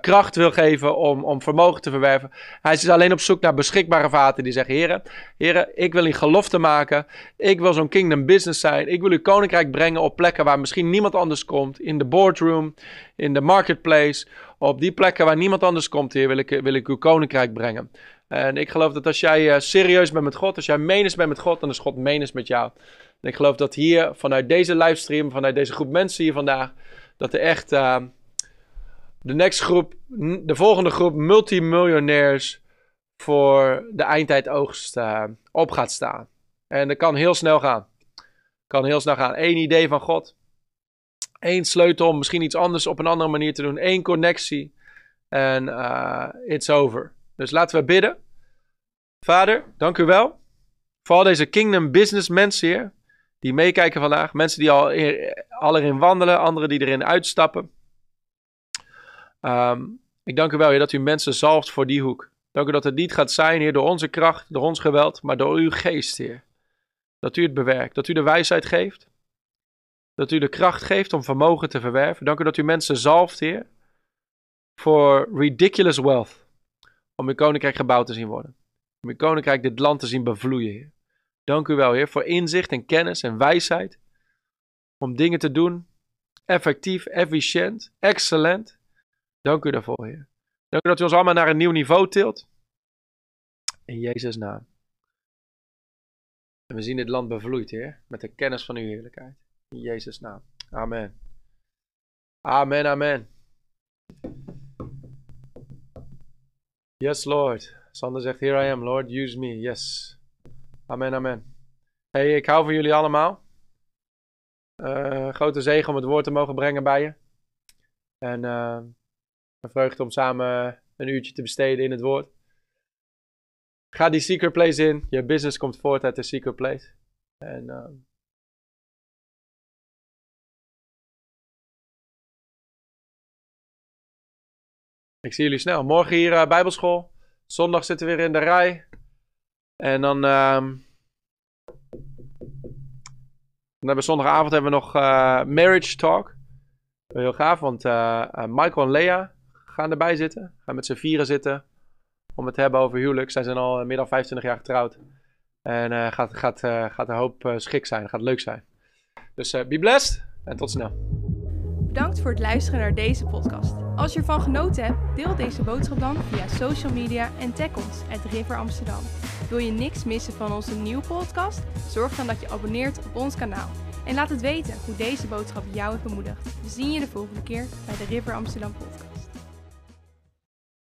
kracht wil geven om, om vermogen te verwerven. Hij is alleen op zoek naar beschikbare vaten die zeggen: Heren, heren ik wil een gelofte maken. Ik wil zo'n kingdom business zijn. Ik wil uw koninkrijk brengen op plekken waar misschien niemand anders komt. In de boardroom, in de marketplace. Op die plekken waar niemand anders komt, Heer, wil ik, wil ik uw koninkrijk brengen. En ik geloof dat als jij uh, serieus bent met God, als jij menens bent met God, dan is God menens met jou. En ik geloof dat hier, vanuit deze livestream, vanuit deze groep mensen hier vandaag, dat er echt uh, de next groep, de volgende groep multimiljonairs voor de eindtijdoogst uh, op gaat staan. En dat kan heel snel gaan. Kan heel snel gaan. Eén idee van God. Eén sleutel om misschien iets anders op een andere manier te doen. Eén connectie. En uh, it's over. Dus laten we bidden. Vader, dank u wel. Voor al deze kingdom business mensen hier. Die meekijken vandaag. Mensen die al, al erin wandelen. Anderen die erin uitstappen. Um, ik dank u wel, Heer, dat u mensen zalft voor die hoek. Dank u dat het niet gaat zijn, Heer, door onze kracht, door ons geweld, maar door uw geest, Heer. Dat u het bewerkt, dat u de wijsheid geeft, dat u de kracht geeft om vermogen te verwerven. Dank u dat u mensen zalft, Heer, voor ridiculous wealth. Om uw koninkrijk gebouwd te zien worden. Om uw koninkrijk dit land te zien bevloeien, Heer. Dank u wel, Heer, voor inzicht en kennis en wijsheid. Om dingen te doen, effectief, efficiënt, excellent. Dank u daarvoor, Heer. Dank u dat u ons allemaal naar een nieuw niveau tilt. In Jezus' naam. En we zien dit land bevloeid, Heer, met de kennis van uw heerlijkheid. In Jezus' naam. Amen. Amen, amen. Yes, Lord. Sander zegt, here I am, Lord, use me. Yes. Amen, amen. Hey, ik hou van jullie allemaal. Uh, grote zegen om het woord te mogen brengen bij je. En... Uh, een vreugde om samen een uurtje te besteden in het woord. Ga die secret place in. Je business komt voort uit de secret place. En uh, ik zie jullie snel. Morgen hier uh, Bijbelschool. Zondag zitten we weer in de rij. En dan. Uh, dan hebben we zondagavond hebben we nog uh, Marriage Talk. Heel gaaf, want Michael en Lea gaan erbij zitten. Ga met z'n vieren zitten. Om het te hebben over huwelijk. Zij zijn al meer dan 25 jaar getrouwd. En gaat, gaat, gaat een hoop schik zijn. Gaat leuk zijn. Dus be blessed en tot snel. Bedankt voor het luisteren naar deze podcast. Als je ervan genoten hebt, deel deze boodschap dan via social media en tag ons at River Amsterdam. Wil je niks missen van onze nieuwe podcast? Zorg dan dat je abonneert op ons kanaal. En laat het weten hoe deze boodschap jou heeft bemoedigd. We zien je de volgende keer bij de River Amsterdam podcast.